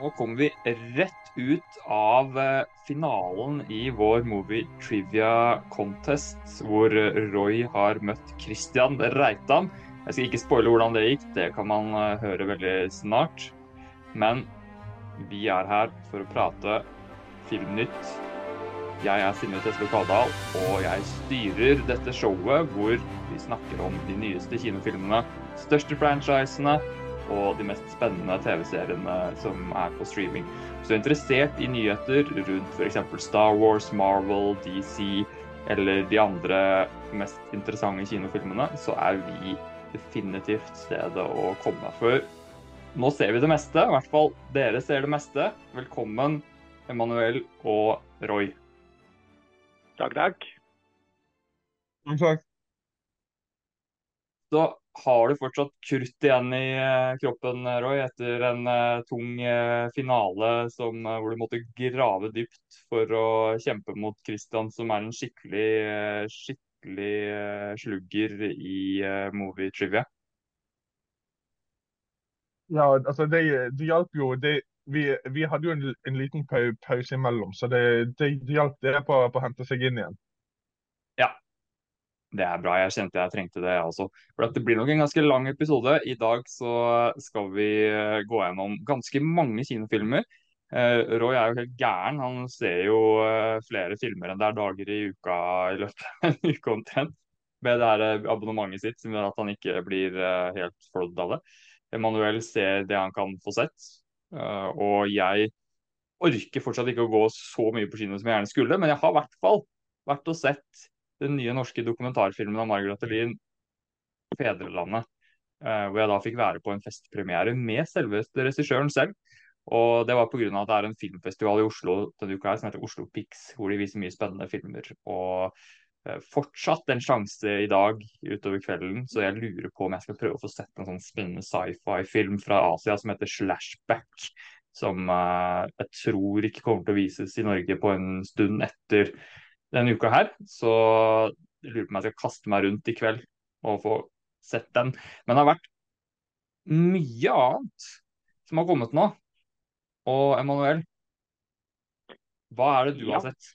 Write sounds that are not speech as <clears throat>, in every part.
Nå kommer vi rett ut av eh, finalen i vår Movie Trivia Contest, hvor Roy har møtt Christian Reitan. Jeg skal ikke spoile hvordan det gikk, det kan man eh, høre veldig snart. Men vi er her for å prate Filmnytt. Jeg er Sinne Teslo Kadal, og jeg styrer dette showet hvor vi snakker om de nyeste kinofilmene, største franchisene og de mest spennende TV-seriene som er på streaming. Så er interessert i nyheter rundt f.eks. Star Wars, Marvel, DC eller de andre mest interessante kinofilmene, så er vi definitivt stedet å komme. For nå ser vi det meste, i hvert fall dere ser det meste. Velkommen, Emanuel og Roy. Takk, takk. Takk. Så har du fortsatt krutt igjen i eh, kroppen, Roy, etter en eh, tung eh, finale som, hvor du måtte grave dypt for å kjempe mot Christian, som er en skikkelig, skikkelig slugger i movie trivia? Ja, altså det, det hjalp jo. Det, vi, vi, hadde jo en, en liten pause imellom, så det, det, det hjalp det på, på å hente seg inn igjen. Ja, det er bra. Jeg kjente jeg trengte det også. For Det blir nok en ganske lang episode. I dag så skal vi eh, gå gjennom ganske mange kinofilmer. Uh, Roy er jo helt gæren. Han ser jo uh, flere filmer enn det er dager i uka i løpet av en uke omtrent. Med det her abonnementet sitt, som gjør at han ikke blir helt flådd av det. Emanuel ser det han kan få sett. og jeg orker fortsatt ikke å gå så mye på kino som jeg gjerne skulle, men jeg har i hvert fall vært og sett den nye norske dokumentarfilmen av Margaret Lien, 'Fedrelandet'. Uh, hvor jeg da fikk være på en festpremiere med selveste regissøren selv. Og det var pga. at det er en filmfestival i Oslo denne uka her som heter Oslo Pix, hvor de viser mye spennende filmer. Og uh, fortsatt en sjanse i dag utover kvelden, så jeg lurer på om jeg skal prøve å få sett en sånn spennende sci-fi-film fra Asia som heter Slashback. Som uh, jeg tror ikke kommer til å vises i Norge på en stund etter denne uka her. Så jeg lurer på om jeg skal kaste meg rundt i kveld og få sett den. Men det har vært mye annet som har kommet nå. Og Emanuel, hva er det du ja. har sett?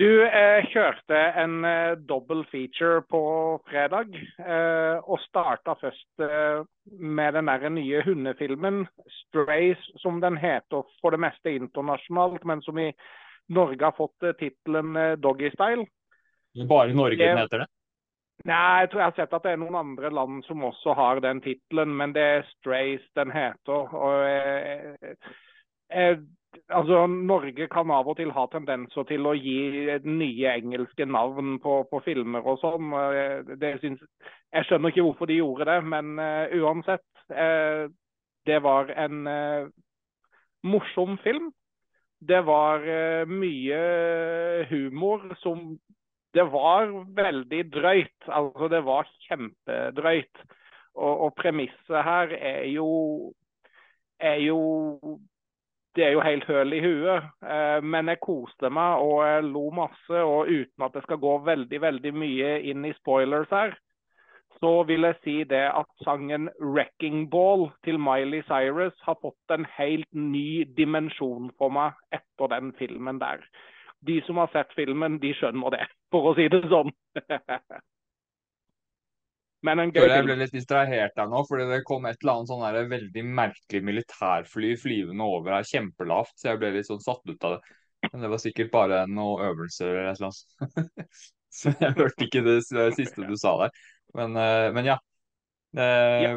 Du eh, kjørte en eh, dobbel feature på fredag. Eh, og starta først eh, med den der nye hundefilmen, 'Strays', som den heter for det meste internasjonalt, men som i Norge har fått eh, tittelen eh, 'Doggystyle'. Bare Norge den heter det? Nei, jeg tror jeg har sett at det er noen andre land som også har den tittelen, men det er 'Strays' den heter. Og, eh, eh, altså, Norge kan av og til ha tendenser til å gi nye engelske navn på, på filmer og sånn. Jeg skjønner ikke hvorfor de gjorde det, men uh, uansett. Uh, det var en uh, morsom film. Det var uh, mye humor som Det var veldig drøyt. Altså, det var kjempedrøyt. Og, og premisset her er jo er jo det er jo helt høl i huet. Uh, men jeg koste meg og jeg lo masse. Og uten at det skal gå veldig veldig mye inn i spoilers her, så vil jeg si det at sangen 'Wrecking Ball' til Miley Cyrus har fått en helt ny dimensjon for meg etter den filmen der. De som har sett filmen, de skjønner det, for å si det sånn. <laughs> Men en gøy film. Jeg ble litt distrahert der nå, fordi det kom et eller annet sånn veldig merkelig militærfly flyvende over her kjempelavt, så jeg ble litt sånn satt ut av det. Men det var sikkert bare noen øvelser eller et eller annet. <laughs> så jeg hørte ikke det siste du sa der. Men, uh, men ja. Uh, ja.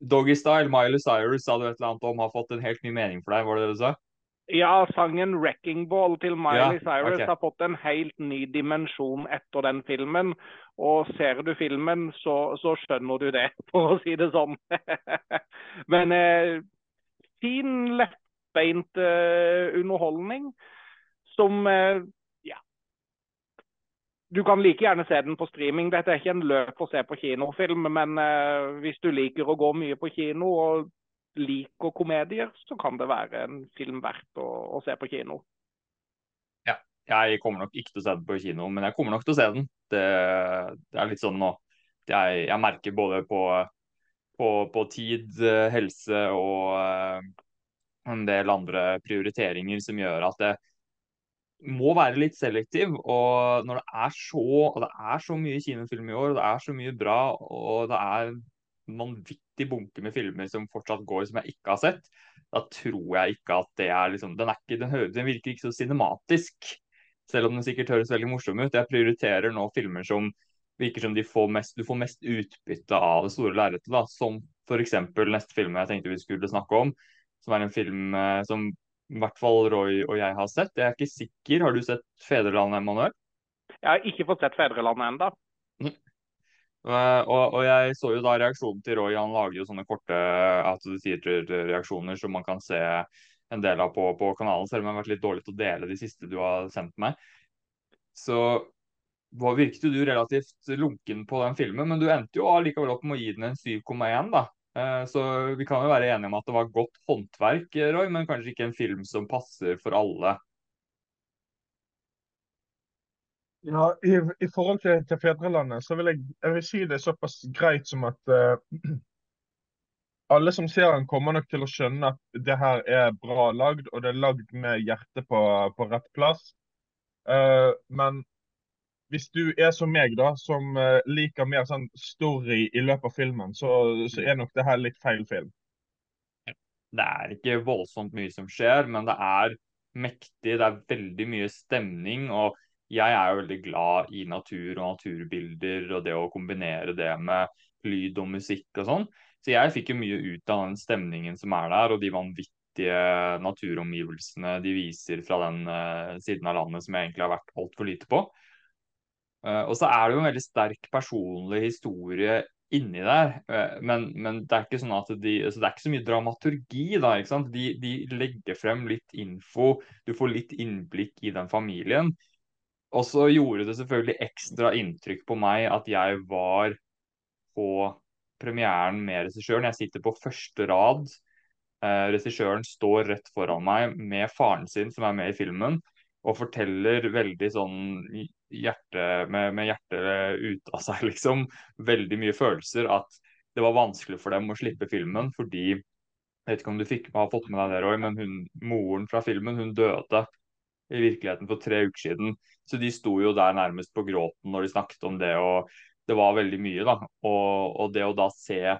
Doggy Style, Miley Cyrus sa du et eller annet om har fått en helt ny mening for deg, var det det du sa? Ja, sangen 'Wrecking Ball' til Miley ja, Cyrus okay. har fått en helt ny dimensjon etter den filmen. Og ser du filmen, så, så skjønner du det, <laughs> for å si det sånn. <laughs> Men eh, fin, lettbeint eh, underholdning som eh, du kan like gjerne se den på streaming. Dette er ikke en løp å se på kinofilm, men uh, hvis du liker å gå mye på kino og liker komedier, så kan det være en film verdt å, å se på kino. Ja, jeg kommer nok ikke til å se den på kino, men jeg kommer nok til å se den. Det, det er litt sånn nå jeg, jeg, merker både på, på, på tid, helse og uh, en del andre prioriteringer som gjør at det må være litt selektiv. Og når det er så, og det er så mye kinofilm i år, og det er så mye bra, og det er vanvittig bunke med filmer som fortsatt går som jeg ikke har sett, da tror jeg ikke at det er liksom Den, er ikke, den, hører, den virker ikke så cinematisk. Selv om den sikkert høres veldig morsom ut. Jeg prioriterer nå filmer som virker som de får mest, du får mest utbytte av det store lerretet. Som f.eks. neste film jeg tenkte vi skulle snakke om, som er en film eh, som i hvert fall Roy og jeg har sett. Jeg er ikke sikker. Har du sett 'Fedrelandet', Emanuel? Jeg har ikke fått sett 'Fedrelandet' ennå. Uh, <laughs> og, og, jeg så jo da reaksjonen til Roy. Han lager jo sånne korte out of the theater-reaksjoner som man kan se en del av på, på kanalen, selv om jeg har vært litt dårlig til å dele de siste du har sendt meg. Så virket jo du relativt lunken på den filmen, men du endte jo allikevel opp med å gi den en 7,1, da. Eh, så vi kan jo være enige om at det var godt håndverk, Roy, men kanskje ikke en film som passer for alle. Ja, i, i forhold til, til, fedrelandet, så vil jeg, jeg vil si det er såpass greit som at uh, <clears throat> alle som ser den, kommer nok til å skjønne at det her er bra lagd, og det er lagd med hjertet på, på rett plass. Uh, men hvis du er som meg, da, som uh, liker mer sånn story i løpet av filmen, så, så, er nok det her litt feil film. Det er ikke voldsomt mye som skjer, men det er mektig. Det er veldig mye stemning. Og jeg er jo veldig glad i natur og naturbilder og det å kombinere det med lyd og musikk og sånn. Så jeg fikk jo mye ut av den stemningen som er der, og de vanvittige naturomgivelsene de viser fra den uh, siden av landet som jeg egentlig har vært altfor lite på. Uh, og så er det jo en veldig sterk personlig historie inni der. Uh, men, men, det er ikke sånn at de, altså det er ikke så mye dramaturgi, da. ikke sant? De, de, legger frem litt info, du får litt innblikk i den familien. Og så gjorde det selvfølgelig ekstra inntrykk på meg at jeg var på premieren med regissøren. Jeg sitter på første rad. Uh, regissøren står rett foran meg med faren sin, som er med i filmen og forteller veldig sånn hjerte, med, med hjertet ut av seg, <laughs> liksom. Veldig mye følelser. At det var vanskelig for dem å slippe filmen fordi Jeg vet ikke om du fikk, har fått med deg det, Roy, men hun, moren fra filmen hun døde i virkeligheten for tre uker siden. Så de sto jo der nærmest på gråten når de snakket om det. og Det var veldig mye, da. Og, og det å da se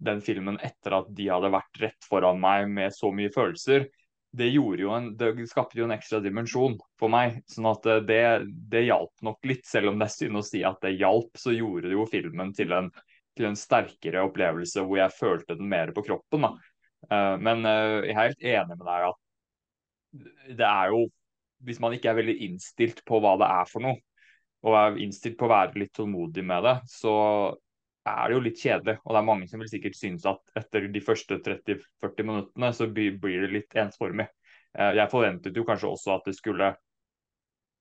den filmen etter at de hadde vært rett foran meg med så mye følelser, det, gjorde jo en, det skapte jo en ekstra dimensjon for meg. sånn at eh, det, det hjalp nok litt. Selv om det er synd å si at det hjalp, så gjorde det jo filmen til en, til en sterkere opplevelse hvor jeg følte den mer på kroppen. da. Uh, men uh, jeg er helt enig med deg at det er jo Hvis man ikke er veldig innstilt på hva det er for noe, og er innstilt på å være litt tålmodig med det, så er det jo litt kjedelig. Og det er mange som vil sikkert synes at etter de første 30-40 minuttene så blir det litt ensformig. Eh, jeg forventet jo kanskje også at det skulle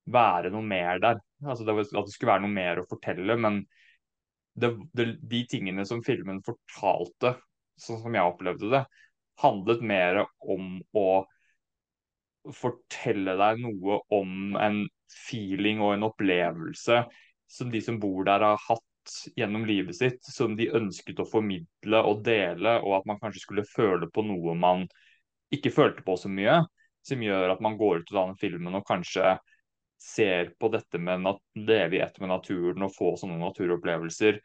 være noe mer der. Altså At det skulle være noe mer å fortelle. Men det, det, de tingene som filmen fortalte, sånn som jeg opplevde det, handlet mer om å fortelle deg noe om en feeling og en opplevelse som de som bor der har hatt gjennom livet sitt som de ønsket å formidle og dele, og at man kanskje skulle føle på noe man ikke følte på så mye, som gjør at man går ut av den filmen og kanskje ser på dette med leve i ett med naturen og få sånne naturopplevelser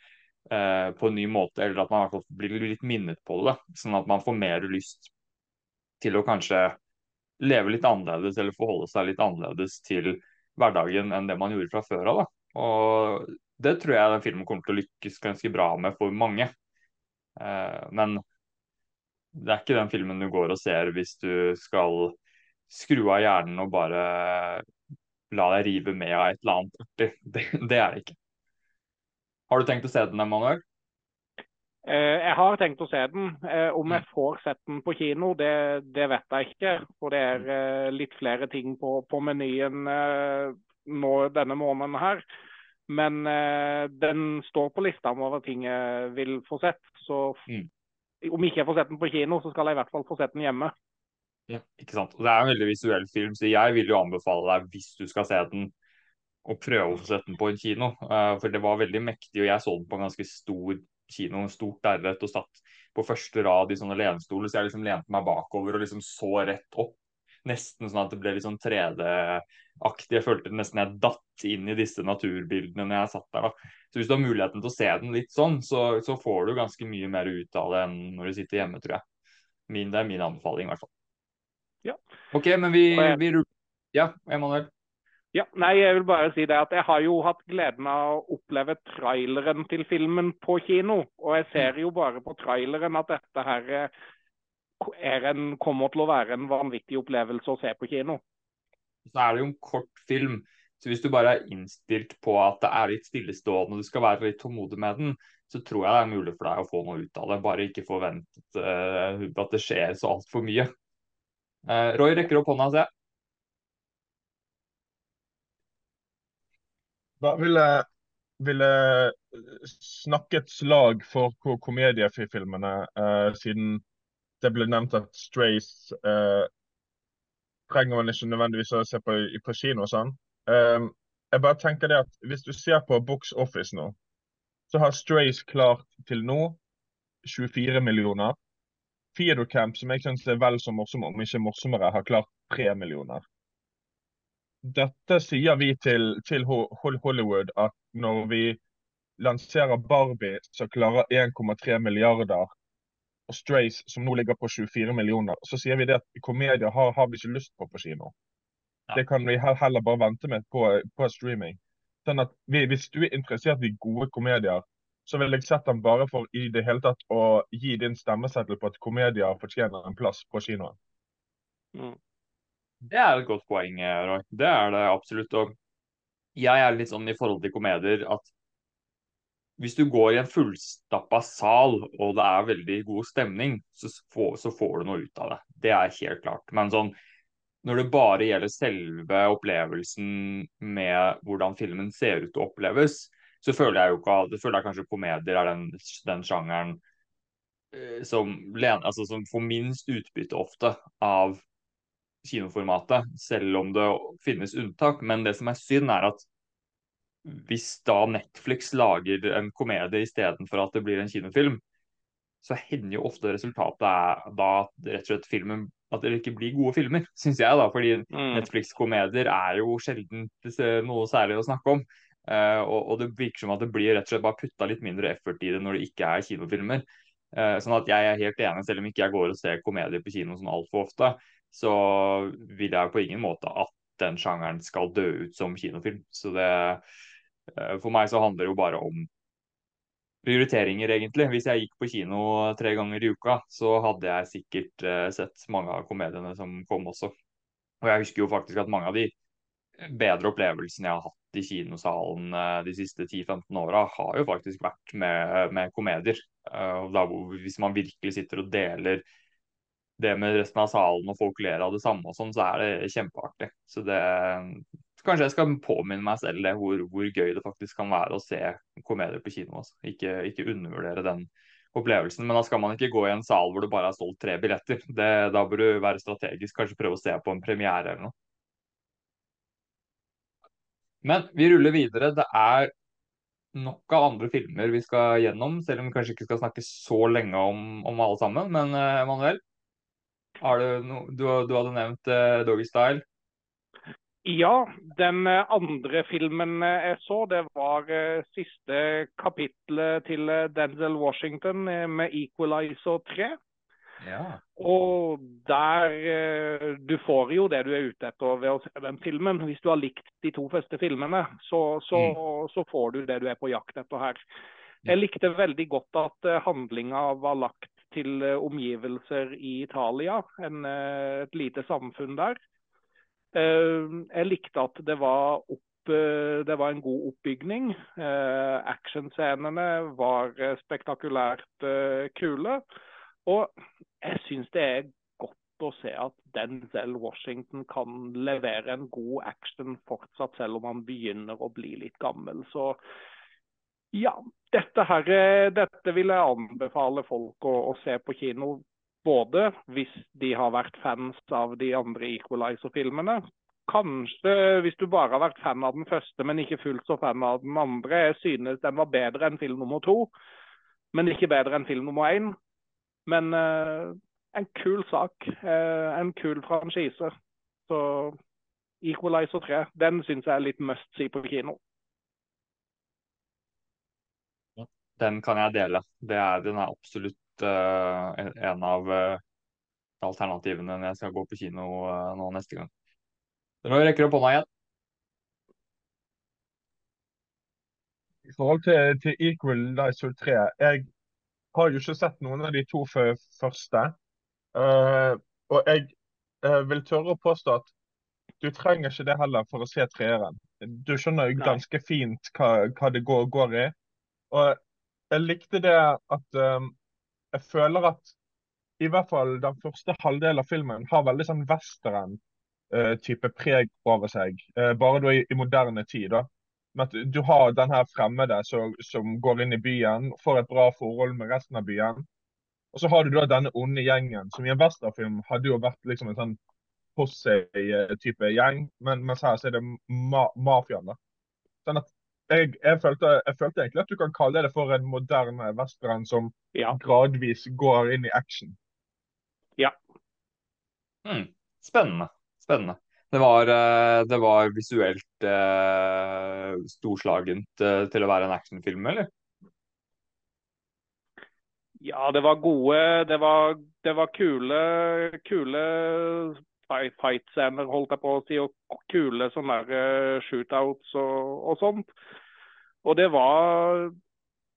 eh, på en ny måte, eller at man i hvert fall blir litt minnet på det. Sånn at man får mer lyst til å kanskje leve litt annerledes eller forholde seg litt annerledes til hverdagen enn det man gjorde fra før av. Og det tror jeg den filmen kommer til å lykkes ganske bra med for mange. Uh, men det er ikke den filmen du går og ser hvis du skal skru av hjernen og bare la deg rive med av et eller annet artig. <laughs> Det, det, er det ikke. Har du tenkt å se den, Emanuel? Uh, jeg har tenkt å se den. Uh, om jeg mm. får sett den på kino, det, det vet jeg ikke. For det er litt flere ting på, på menyen nå denne måneden her. Men eh, den står på lista over ting jeg vil få sett. Så mm. om ikke jeg får sett den på kino, så skal jeg i hvert fall få sett den hjemme. Ja, ikke sant. Og det er en veldig visuell film, så jeg vil jo anbefale deg, hvis du skal se den, å prøve å få sett den på en kino. Uh, for det var veldig mektig, og jeg så den på en ganske stor kino, en stort lerret, og satt på første rad i sånne lenstoler, så jeg liksom lente meg bakover og liksom så rett opp. Nesten sånn at det ble litt sånn 3D-aktig. Jeg følte nesten jeg datt inn i disse naturbildene når jeg satt der. da. Så hvis du har muligheten til å se den litt sånn, så, så får du ganske mye mer ut av det enn når du sitter hjemme, tror jeg. Min, det er min anbefaling, i hvert fall. Ja. OK, men vi, vi ruller Ja, Emanuel? Ja, nei, jeg vil bare si det at jeg har jo hatt gleden av å oppleve traileren til filmen på kino. Og jeg ser jo bare på traileren at dette her en, kommer til å være en vanvittig opplevelse å se på kino. Så er det jo en kort film. Så hvis du bare er innstilt på at det er litt stillestående og du skal være litt tålmodig med den, så tror jeg det er mulig for deg å få noe ut av det. Bare ikke forvent uh, at det skjer så altfor mye. Uh, Roy rekker opp hånda, ser jeg. Da vil jeg, vil jeg snakke et slag for komediefilmene, uh, siden det ble nevnt at Strays eh, trenger man ikke nødvendigvis å se på, på kino. sånn. Um, jeg bare tenker det at Hvis du ser på Box Office nå, så har Strays klart til nå 24 millioner. Theodorcamp, som jeg syns er vel så morsom, om ikke morsommere, har klart 3 millioner dette sier vi til, til, Hollywood at når vi lanserer Barbie, som klarer 1,3 milliarder, og Strays, som nå ligger på 24 millioner, så sier vi det at komedier har, har vi ikke lyst på på kino. Ja. Det kan vi heller bare vente med på, på streaming. Sånn at vi, Hvis du er interessert i gode komedier, så vil jeg sette dem bare for i det hele tatt å gi din stemmeseddel på at komedier fortjener en plass på kinoen. Mm. Det er et godt poeng, Roy. Det er det absolutt. Og jeg er litt sånn i forhold til komedier at hvis du går i en fullstappa sal og det er veldig god stemning, så får, så får, du noe ut av det. Det er helt klart. Men sånn, når det bare gjelder selve opplevelsen med hvordan filmen ser ut og oppleves, så føler jeg jo ikke at, føler jeg kanskje komedier er den, den sjangeren eh, som, altså, som får minst utbytte ofte av kinoformatet, selv om det finnes unntak. Men det som er synd, er at hvis da Netflix lager en komedie istedenfor at det blir en kinofilm, så hender jo ofte resultatet er da rett og slett filmen at det ikke blir gode filmer, <laughs> syns jeg. da, fordi mm. Netflix-komedier er jo sjelden noe særlig å snakke om. Uh, og, og, det virker som at det blir rett og slett bare putta litt mindre effort i det når det ikke er kinofilmer. Uh, sånn at jeg er helt enig, selv om ikke jeg går og ser komedier på kino sånn altfor ofte, så vil jeg på ingen måte at den sjangeren skal dø ut som kinofilm. Så det For meg så handler det jo bare om prioriteringer, egentlig. Hvis jeg gikk på kino tre ganger i uka, så hadde jeg sikkert uh, sett mange av komediene som kom også. Og jeg husker jo faktisk at mange av de bedre opplevelsene jeg har hatt i kinosalen uh, de siste 10-15 åra, har jo faktisk vært med, med komedier. Da, hvis man virkelig sitter og deler det med resten av salen og folk ler av det samme og sånn, så er det kjempeartig. Så det Kanskje jeg skal påminne meg selv hvor, hvor gøy det faktisk kan være å se komedier på kino. Altså. Ikke, ikke undervurdere den opplevelsen. Men da skal man ikke gå i en sal hvor det bare er solgt tre billetter. Det, da bør du være strategisk, kanskje prøve å se på en premiere eller noe. Men vi ruller videre. Det er nok av andre filmer vi skal gjennom, selv om vi kanskje ikke skal snakke så lenge om, om alle sammen. Men Emanuel, har du, no, du, du, hadde nevnt uh, Doggy Style. Ja, den eh, andre filmen eh, jeg så, det var siste kapittelet til Denzel Washington med 'Equalizer 3'. Ja. Og der Du får jo det du er ute etter ved å se den filmen. Hvis du har likt de to første filmene, så, så, mm. så får du det du er på jakt etter her. Jeg likte veldig godt at handlinga var lagt til eh, omgivelser i Italia, en, eh, et lite samfunn der. Eh, jeg likte at det var, opp, det var en god oppbygning. Actionscenene var spektakulært kule. Og jeg syns det er godt å se at Denzel Washington kan levere en god action fortsatt, selv om han begynner å bli litt gammel. Så ja, dette, her, dette vil jeg anbefale folk å, å, se på kino. Både hvis de har vært fans av de andre Equalizer-filmene. Kanskje hvis du bare har vært fan av den første, men ikke fullt så fan av den andre. Jeg synes den var bedre enn film nummer to. men ikke bedre enn film nummer én. Men eh, en kul sak. Eh, en kul franchise. Så Equalizer 3, den syns jeg er litt must see på kino. Den kan jeg dele. Er, den er absolutt uh, en av alternativene når jeg skal gå på kino nå neste gang. Nå rekker du opp hånda igjen. I forhold til, til Equalizer 3 Jeg har jo ikke sett noen av de to første. Uh, og jeg uh, vil tørre å påstå at du trenger ikke det heller for å se treeren. Du skjønner jo ganske fint hva, hva det går, går, i. Og jeg likte det at um, jeg føler at i hvert fall den første halvdelen av filmen har veldig sånn western-type uh, preg over seg. bare da i, i moderne tid. da med at du har den her fremmede som, som, går inn i byen, får et bra forhold med resten av byen. Og så har du da denne onde gjengen, som i en westernfilm hadde jo vært liksom en sånn posse-type gjeng, men mens her så er det ma mafiaen. da. Sånn at jeg, jeg, følte, jeg, følte, egentlig at du kan kalle det for en moderne western som ja. gradvis går inn i action. Ja. Hmm. Spennende. Spennende. Det var, eh, det var visuelt eh, storslagent eh, til å være en actionfilm, eller? Ja, det var gode Det var, det var kule, kule fight-scener, holdt jeg på å si, og kule sånne der, shootouts og, og sånt. Og det var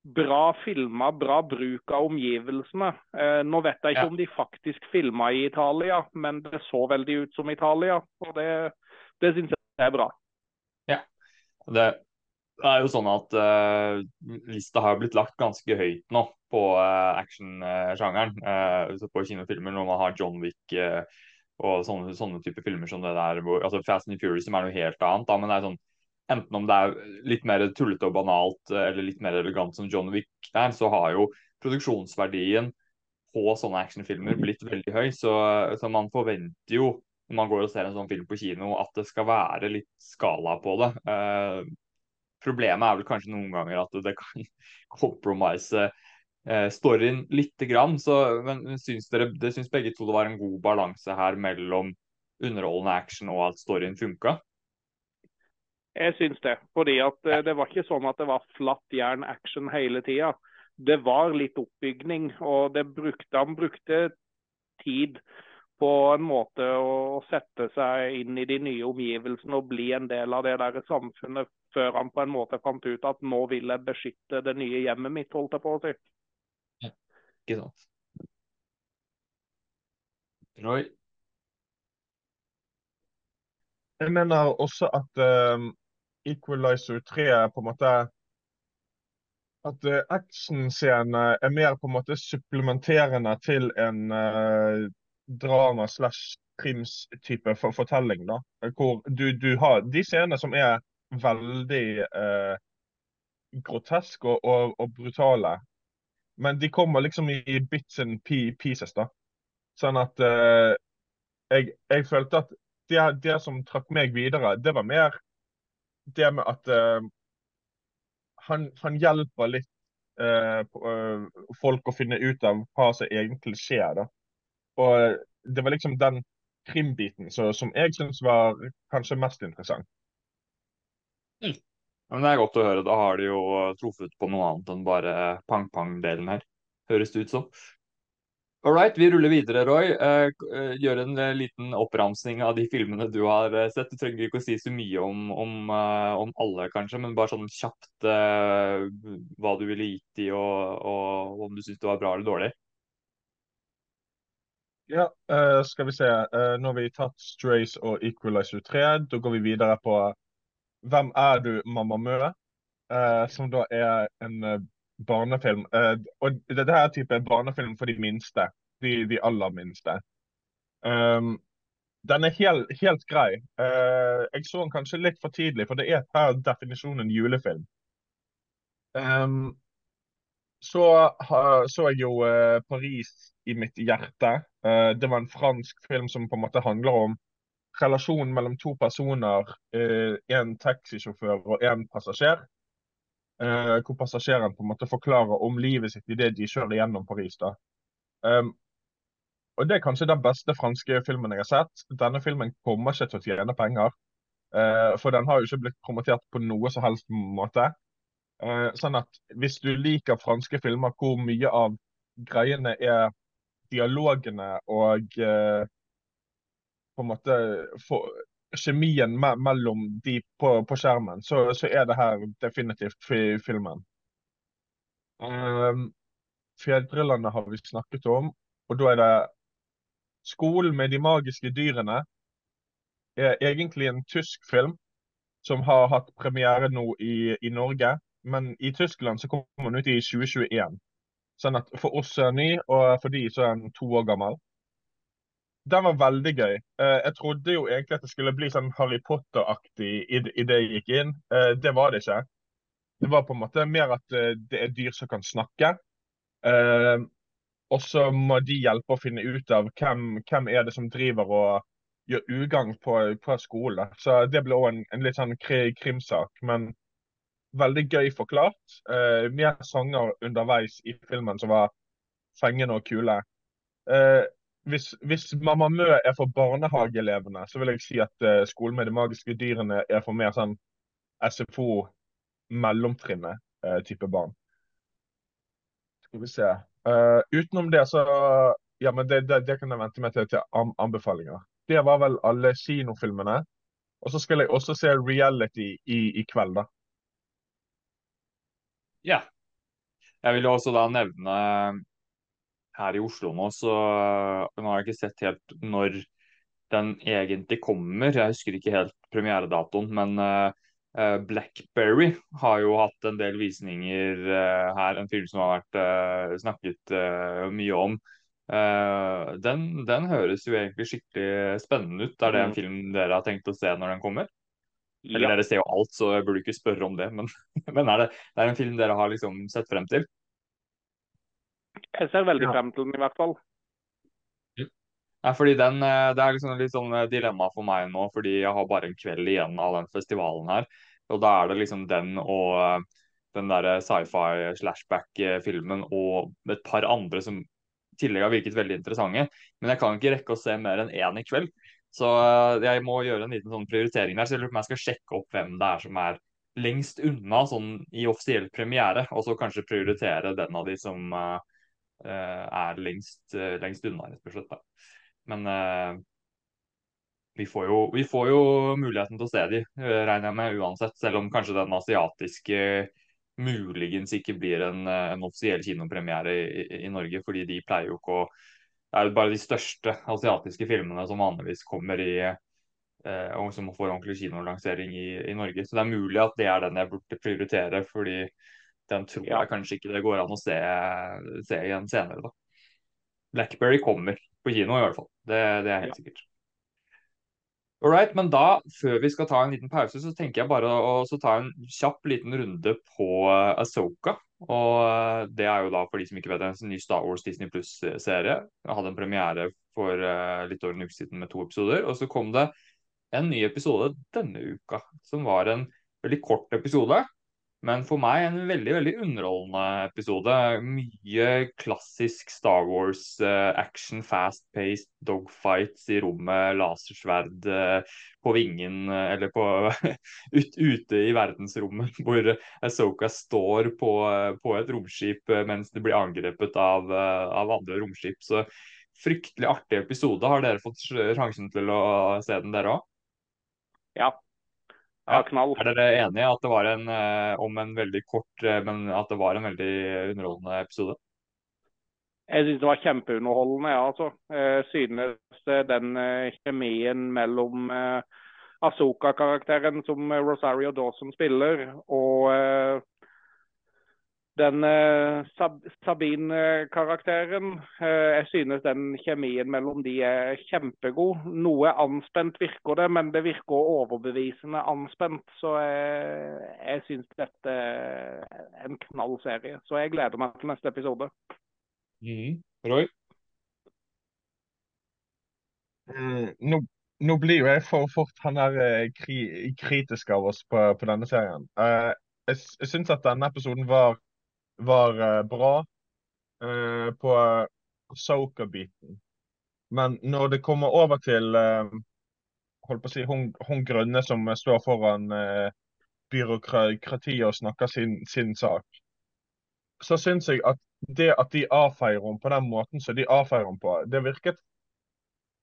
bra filma, bra bruk av omgivelsene. Eh, nå vet jeg ikke ja. om de faktisk filma i Italia, men det så veldig ut som Italia. Og det, det syns jeg er bra. Ja. Det er jo sånn at uh, lista har blitt lagt ganske høyt nå på uh, actionsjangeren. Uh, på kinofilmer når man har John Wick uh, og sånne, sånne typer filmer som det der. Hvor, altså Fast and Furious som er noe helt annet. Da, men det er sånn enten om det er litt mer tullete og banalt eller litt mer elegant som John Wick er, så har jo produksjonsverdien på sånne actionfilmer blitt veldig høy. Så, så, man forventer jo når man går og ser en sånn film på kino, at det skal være litt skala på det. Eh, problemet er vel kanskje noen ganger at det kan <laughs> compromise eh, storyen lite grann. Så, men syns dere, det syns begge to det var en god balanse her mellom underholdende action og at storyen funka? Jeg syns det. Fordi at eh, det var ikke sånn at det var flatt jern action hele tida. Det var litt oppbygning, og det brukte, han brukte tid på en måte å sette seg inn i de nye omgivelsene og bli en del av det der samfunnet, før han på en måte fant ut at nå vil jeg beskytte det nye hjemmet mitt, holdt jeg på å si. Ikke sant. Roy? Jeg mener også at um, Equalizer 3 er på en måte At uh, actionscenene er mer på en måte supplementerende til en uh, drama slash krims-type for fortelling. da, Hvor du, du, har de scenene som er veldig uh, groteske og, og, og, brutale. Men de kommer liksom i bits and pieces. da. Sånn at uh, jeg, jeg, følte at det, det, som trakk meg videre, det var mer det med at uh, han, han, hjelper litt uh, folk å finne ut av hva som egentlig skjer. da. Og Det var liksom den krimbiten som jeg syns var kanskje mest interessant. Mm. Men Det er godt å høre. Da har de jo truffet på noe annet enn bare pang-pang-delen her. Høres det ut som. All right, vi ruller videre, Roy. Uh, gjør en liten oppramsing av de filmene du har sett. Du trenger ikke å si så mye om, om, om alle, kanskje, men bare sånn kjapt hva du ville gitt de, og, og om du syns det var bra eller dårlig. Ja, skal vi se. nå har vi tatt Strays og Equalizer 3. Da går vi videre på Hvem er du, Mamma Mø? som da er en barnefilm. Uh, og dette er type barnefilm for de minste. De, de aller minste. Um, den er helt, helt grei. Uh, jeg så den kanskje litt for tidlig, for det er per definisjon en julefilm. Um, så uh, så jeg jo uh, Paris i mitt hjerte. det var en fransk film som på en måte handler om relasjonen mellom to personer. en taxisjåfør og en passasjer. eh, hvor passasjeren på en måte forklarer om livet sitt idet de kjører gjennom Paris. da. Um, og Det er kanskje den beste franske filmen jeg har sett. Denne filmen kommer ikke til å tjene penger. Uh, for den har jo ikke blitt promotert på noe som helst måte. Uh, sånn at hvis du liker franske filmer hvor mye av greiene er dialogene og uh, på en måte for, kjemien me mellom de på, på skjermen, så, så, er det her definitivt filmen. Um, Fedrelandet har vi snakket om, og da er det Skolen med de magiske dyrene er egentlig en tysk film som har hatt premiere nå i, i Norge. Men i Tyskland så kommer den ut i 2021. Sånn at for oss er den ny, og for de så er den to år gammel. Den var veldig gøy. Eh, jeg trodde jo egentlig at det skulle bli sånn Harry Potter-aktig i, det jeg gikk inn. Eh, det var det ikke. Det var på en måte mer at eh, det er dyr som kan snakke. Og så må de hjelpe å finne ut av hvem, hvem er det som driver og gjør ugagn på, på skole. Så det ble òg en, en, litt sånn krimsak. Men veldig gøy forklart. Mer sanger underveis i filmen som var fengende og kule. Uh, hvis, hvis, Mamma Mø er for barnehageelevene, så vil jeg si at uh, Skolen med de magiske dyrene er for mer sånn SFO mellomtrinnet-type barn. Skal vi se. utenom det, så Ja, men det, det, det kan jeg vente meg til, til anbefalinger. Det var vel alle kinofilmene. Og så skal jeg også se reality i, i kveld, da. Ja. Jeg vil også da nevne her i Oslo nå, så nå har jeg ikke sett helt når den egentlig kommer. Jeg husker ikke helt premieredatoen, men uh, Blackberry har jo hatt en del visninger uh, her. En film som har vært uh, snakket mye om. Den, den, høres jo egentlig skikkelig spennende ut. Er det en mm. film dere har tenkt å se når den kommer? Eller dere ser jo alt, så jeg burde ikke spørre om det. Men, <laughs> men er det, det er en film dere har liksom sett frem til? Jeg ser veldig frem til den, i hvert fall. Ja, fordi den, eh, Det er liksom litt sånn eh, dilemma for meg nå, fordi jeg har bare en kveld igjen av den festivalen her. Og da er det liksom den og eh, den derre sci-fi slashback-filmen og et par andre som i tillegg har virket veldig interessante. Men jeg kan ikke rekke å se mer enn én i kveld. Så jeg må gjøre en liten sånn prioritering der. Så jeg lurer på om jeg skal sjekke opp hvem det er som er lengst unna sånn i offisiell premiere, og så kanskje prioritere den av de som uh, er lengst, uh, lengst, unna, rett og slett. Da. Men uh, vi, får jo, vi, får jo, muligheten til å se de, regner jeg med uansett. Selv om kanskje den asiatiske muligens ikke blir en, en offisiell kinopremiere i, i, Norge, fordi de pleier jo ikke å det er jo bare de største asiatiske filmene som vanligvis kommer i eh, og som får ordentlig kinolansering i, i, Norge. Så det er mulig at det er den jeg burde prioritere, fordi den tror jeg kanskje ikke det går an å se, se igjen senere. da. Blackberry kommer på kino i hvert fall. Det, det er helt sikkert. Alright, men da, før vi skal ta en liten pause, så tenker jeg bare å ta en kjapp liten runde på uh, Asoka. Og uh, det er jo da, for de som ikke vet det, en ny Star Wars Disney Pluss-serie. Jeg hadde en premiere for uh, litt over en uke siden med to episoder. Og så kom det en ny episode denne uka, som var en veldig kort episode. Men for meg en veldig veldig underholdende episode. Mye klassisk Star Wars-action, uh, fast-paced dogfights i rommet, lasersverd uh, på vingen uh, eller på <laughs> ut, ute i verdensrommet, <laughs> hvor Asoka står på, på et romskip mens det blir angrepet av, av andre romskip. Så fryktelig artig episode. Har dere fått sjansen til å se den, dere òg? Ja, ja, knall. Er dere enige at det var en, eh, om en veldig kort, eh, men at det var en veldig underholdende episode? Jeg synes det var kjempeunderholdende. ja, altså. Jeg synes den eh, kjemien mellom Asoka-karakteren som Rosario Dawson spiller, og den uh, Sabine-karakteren. Uh, jeg synes den kjemien mellom de er kjempegod. Noe anspent virker det, men det virker overbevisende anspent. Så jeg, jeg synes dette er en knall serie. Så jeg gleder meg til neste episode. Mm. Roy? Mm, nå, nå, blir jo jeg for fort han er kri, kritisk av oss på, på denne serien. Uh, jeg, jeg syns at denne episoden var, var uh, bra uh, på Soka-biten. Men når det kommer over til uh, holdt på å si, hun, hun grønne som står foran byråkratiet og snakker sin, sin sak, så syns jeg at det at de avfeier henne på den måten som de avfeier henne på, det virket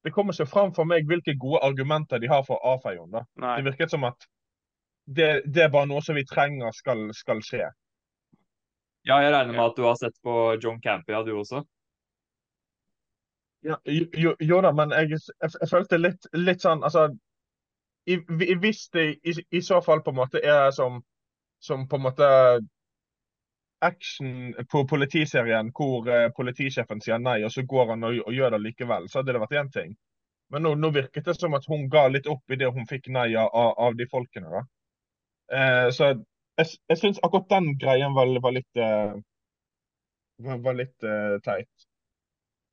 Det kommer ikke fram for meg hvilke gode argumenter de har for å avfeie henne. Det virket som at det, det, er bare noe som vi trenger skal, skal skje. Ja, jeg regner med at du har sett på John Campia, du også? Ja, jo, jo, da, men jeg, jeg, følte litt, litt, sånn Altså, i, hvis det i, i, så fall på en måte er som, som på en måte action på politiserien hvor uh, politisjefen sier nei, og så går han og, og gjør det likevel, så hadde det vært én ting. Men nå, nå, virket det som at hun ga litt opp i det hun fikk nei av, av de folkene. da. Uh, så jeg, jeg syns akkurat den greien var, var litt uh, var, litt teit.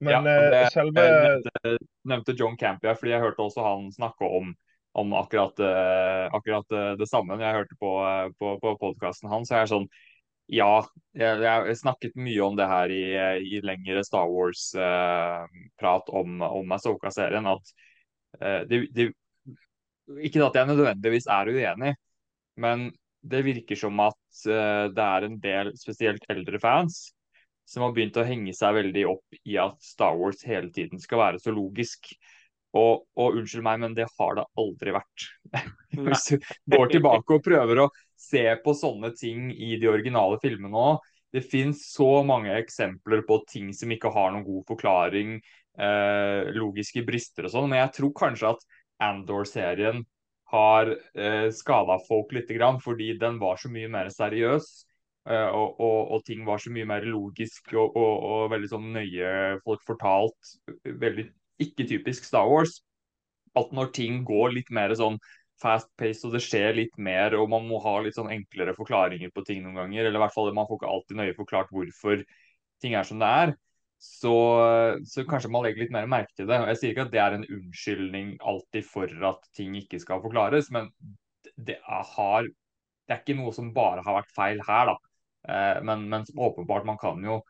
Men ja, det, selve Jeg nevnte, nevnte John Campia fordi jeg hørte også han snakke om om akkurat, akkurat det samme når jeg hørte på, på, på podkasten hans. Så jeg er sånn ja, jeg, jeg, snakket mye om det her i, i lengre Star Wars-prat eh, om, om Asoka-serien. at eh, det, det, Ikke at jeg nødvendigvis er uenig, men det virker som at eh, det er en del spesielt eldre fans som har begynt å henge seg veldig opp i at Star Wars hele tiden skal være så logisk. Og, og, unnskyld meg, men det har det aldri vært. <laughs> Hvis du går tilbake og prøver å se på sånne ting i de originale filmene òg. Det fins så mange eksempler på ting som ikke har noen god forklaring, eh, logiske brister og sånn, men jeg tror kanskje at Andor-serien har eh, skada folk litt, fordi den var så mye mer seriøs. Uh, og, og, og, ting var så mye mer logisk og, og, veldig sånn nøye folk fortalt. Veldig ikke typisk Star Wars. At når ting går litt mer sånn fast-paced og det skjer litt mer, og man må ha litt sånn enklere forklaringer på ting noen ganger, eller i hvert fall man får ikke alltid nøye forklart hvorfor ting er som det er, så, så kanskje man legger litt mer merke til det. Jeg sier ikke at det er en unnskyldning alltid for at ting ikke skal forklares, men det har, det er ikke noe som bare har vært feil her, da. Eh, men, men åpenbart, man kan jo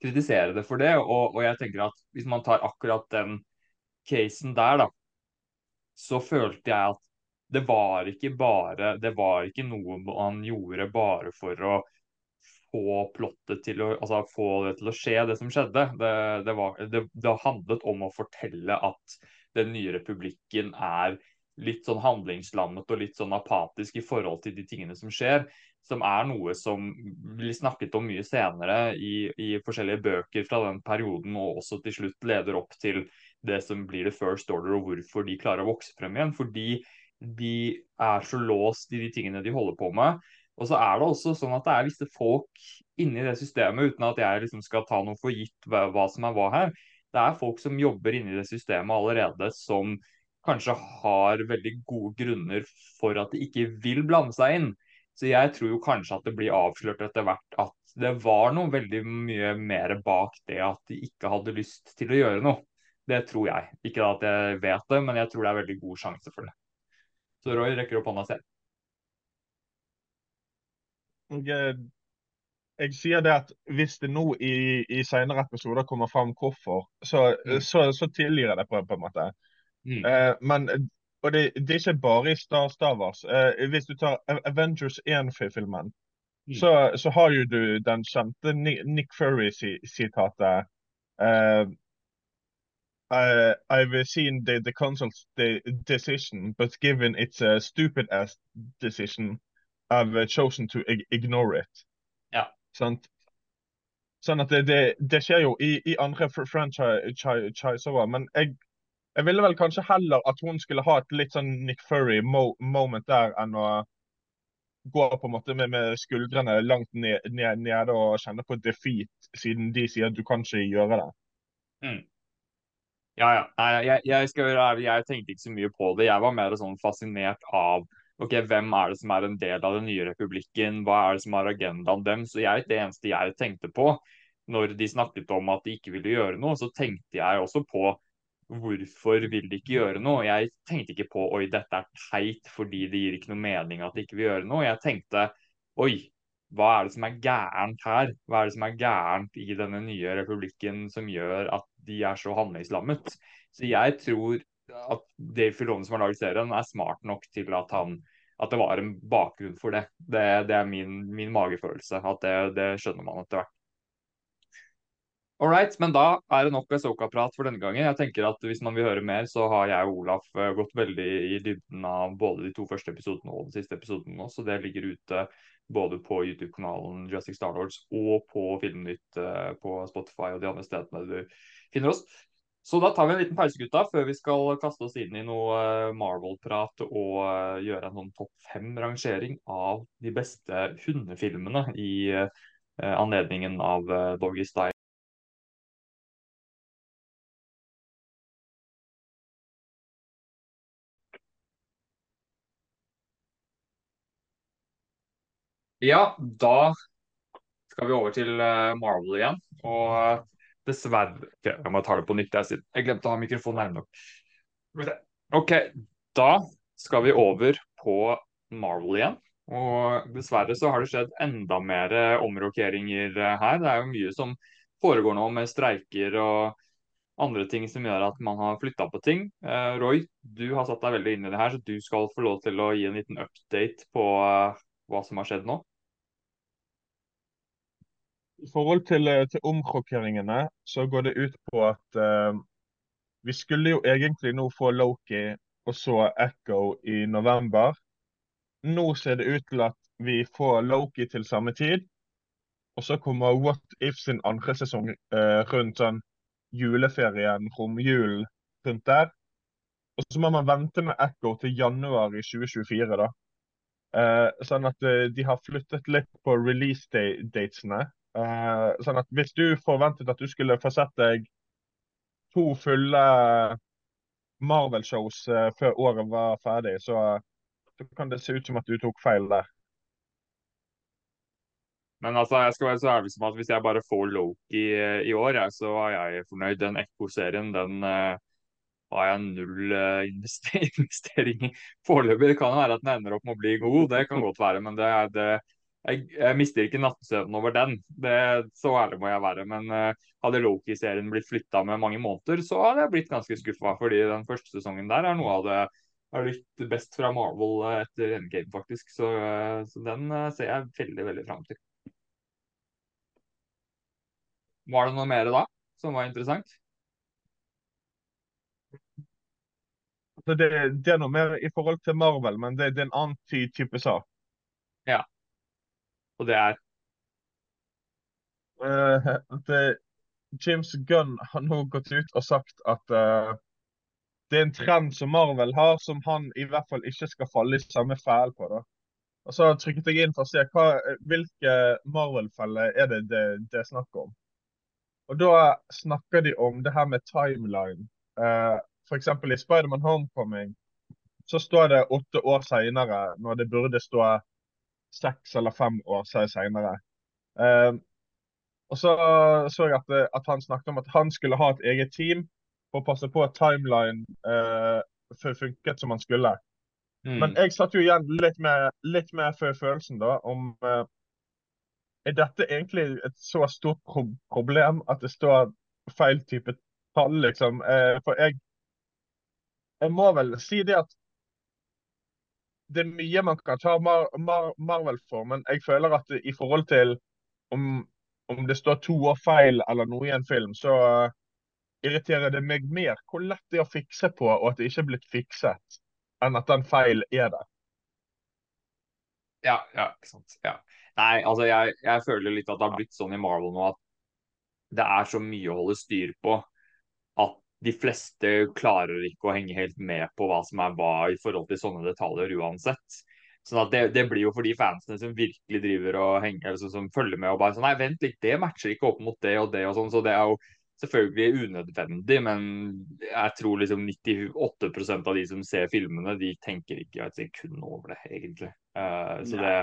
kritisere det for det. Og, og, jeg tenker at hvis man tar akkurat den casen der, da, så følte jeg at det var ikke bare Det var ikke noe man gjorde bare for å få plottet til å altså få det til å skje, det som skjedde. Det, det, var, det, det handlet om å fortelle at den nye republikken er litt sånn handlingslammet og litt sånn apatisk i forhold til de tingene som skjer. Som er noe som blir snakket om mye senere i, i forskjellige bøker fra den perioden, og også til slutt leder opp til det som blir the first order, og hvorfor de klarer å vokse frem igjen. Fordi de er så låst i de tingene de holder på med. Og så er det også sånn at det er visse folk inni det systemet, uten at jeg liksom skal ta noe for gitt hva, som er hva her. Det er folk som jobber inni det systemet allerede, som kanskje har veldig gode grunner for at de ikke vil blande seg inn. Så jeg tror jo kanskje at det blir avslørt etter hvert at det var noe veldig mye mer bak det at de ikke hadde lyst til å gjøre noe. Det tror jeg. Ikke at jeg vet det, men jeg tror det er veldig god sjanse for det. Så Roy rekker opp hånda selv. Jeg, sier det at hvis det nå i, i senere episoder kommer fram hvorfor, så, mm. så, så tilgir jeg det på, på en måte. Mm. Eh, men og det, det, er ikke bare i Star, Star Wars. Eh, hvis du tar Avengers 1-filmen, mm. så, så, har jo du den kjente Nick Fury-sitatet. Eh, I, I've seen the, the council's decision, but given it's a stupid ass decision, I've chosen to ignore it. Ja. Sant? Sånn at det, det, det skjer jo i, i andre franchiser men jeg, jeg, ville vel kanskje heller at hun skulle ha et litt sånn Nick Furry-moment der, enn å gå på en måte med, med skuldrene langt ned, ned, nede og kjenne på defeat, siden de sier at du kan ikke gjøre det. Mm. Ja, ja. Nei, jeg, jeg, skal jeg tenkte ikke så mye på det. Jeg var mer sånn fascinert av ok, hvem er det som er en del av den nye republikken, hva er det som er agendaen dem. Så jeg, det eneste jeg tenkte på når de snakket om at de ikke ville gjøre noe, så tenkte jeg også på hvorfor vil de ikke gjøre noe. Jeg tenkte ikke på oi, dette er teit fordi det gir ikke noe mening at de ikke vil gjøre noe. Jeg tenkte Oi, hva er det som er gærent her? Hva er det som er gærent i denne nye republikken som gjør at de er så handlingslammet? Så jeg tror at Dave Filone som har laget serien, er smart nok til at han at det var en bakgrunn for det. Det, det er min, min, magefølelse. At det, det skjønner man etter hvert. All right, men da er det nok Asoka-prat for denne gangen. Jeg tenker at Hvis man vil høre mer, så har jeg og Olaf eh, gått veldig i dybden av både de to første episodene og den siste episoden nå, så det ligger ute både på YouTube-kanalen Jurassic Star Lords og på Filmnytt eh, på Spotify og de andre stedene du finner oss. Så da tar vi en liten pause, gutta, før vi skal kaste oss inn i noe eh, Marvel-prat og uh, gjøre en sånn topp fem-rangering av de beste hundefilmene i uh, anledningen av Doggy Style. Ja, da skal vi over til Marvel igjen. Og Dessverre. Okay, jeg må ta det på nytt. Jeg, jeg glemte å ha mikrofonen nærme nok. OK, da skal vi over på Marvel igjen. Og dessverre så har det skjedd enda mer omrokeringer her. Det er jo mye som foregår nå med streiker og andre ting som gjør at man har flytta på ting. Eh, Roy, du har satt deg veldig inn i det her, så du skal få lov til å gi en liten update på hva som har skjedd nå. I forhold til, eh, til omrokeringene så går det ut på at uh, vi skulle jo egentlig nå få Loki og så Echo i november. Nå ser det ut til at vi får Loki til samme tid. Og så kommer What If sin andre sesong uh, rundt sånn juleferien, romjulen rundt der. Og så må man vente med Echo til januar i 2024, da. Uh, sånn at uh, de har flyttet litt på release-datene. Uh, sånn at Hvis du forventet at du skulle få sett deg to fulle Marvel-shows uh, før året var ferdig, så, så, kan det se ut som at du tok feil der. Men altså, jeg skal være så ærlig som at hvis jeg bare får Loki uh, i år, så er jeg fornøyd. Den Ekko-serien den har jeg null <laughs> investering i foreløpig. Det kan være at den ender opp med å bli god, det kan godt være. Men det, det, jeg, jeg, mister ikke nattesøvnen over den. Det, så ærlig må jeg være. Men uh, hadde Loki-serien blitt flytta med mange måneder, så hadde jeg blitt ganske skuffa. Fordi den første sesongen der er noe av det har blitt best fra Marvel uh, etter Endgame, faktisk. Så, uh, så den ser jeg veldig, veldig fram til. Var det noe mer da som var interessant? Det, det, er noe mer i forhold til Marvel, men det, det er en annen type sak. Ja. Og det er uh, at uh, James Gunn har nå gått ut og sagt at uh, det er en trend som Marvel har, som han i hvert fall ikke skal falle i samme fæl på. da. Og Så trykket jeg inn for å se hva, hvilke Marvel-feller er det, det det er snakk om. Og Da snakker de om det her med timeline. Uh, F.eks. i Spiderman Homecoming så står det åtte år seinere, når det burde stå seks eller fem år senere. Uh, og så så jeg at, at, han snakket om at han skulle ha et eget team for å passe på at timeline uh, funket som han skulle. Mm. Men jeg satt jo igjen litt med, litt med følelsen da om uh, Er dette egentlig et så stort pro problem at det står feil type tall, liksom? Uh, for jeg, jeg må vel si det at det er mye man kan ta Mar Mar Marvel for, men jeg føler at i forhold til om, om, det står to år feil eller noe i en film, så uh, irriterer det meg mer hvor lett det er å fikse på, og at det ikke er blitt fikset, enn at den feil er der. Ja, ja, ikke sant. Ja. Nei, altså jeg, jeg, føler litt at det har blitt sånn i Marvel nå at det er så mye å holde styr på at de fleste klarer ikke å henge helt med på hva som er hva i forhold til sånne detaljer uansett. Sånn at det, det blir jo for de fansene som virkelig driver og henger, altså, som følger med og bare sånn Nei, vent litt, det matcher ikke opp mot det og det og sånn. Så det er jo selvfølgelig unødvendig, men jeg tror liksom 98% av de som ser filmene, de tenker ikke et sekund over det, egentlig. Uh, så det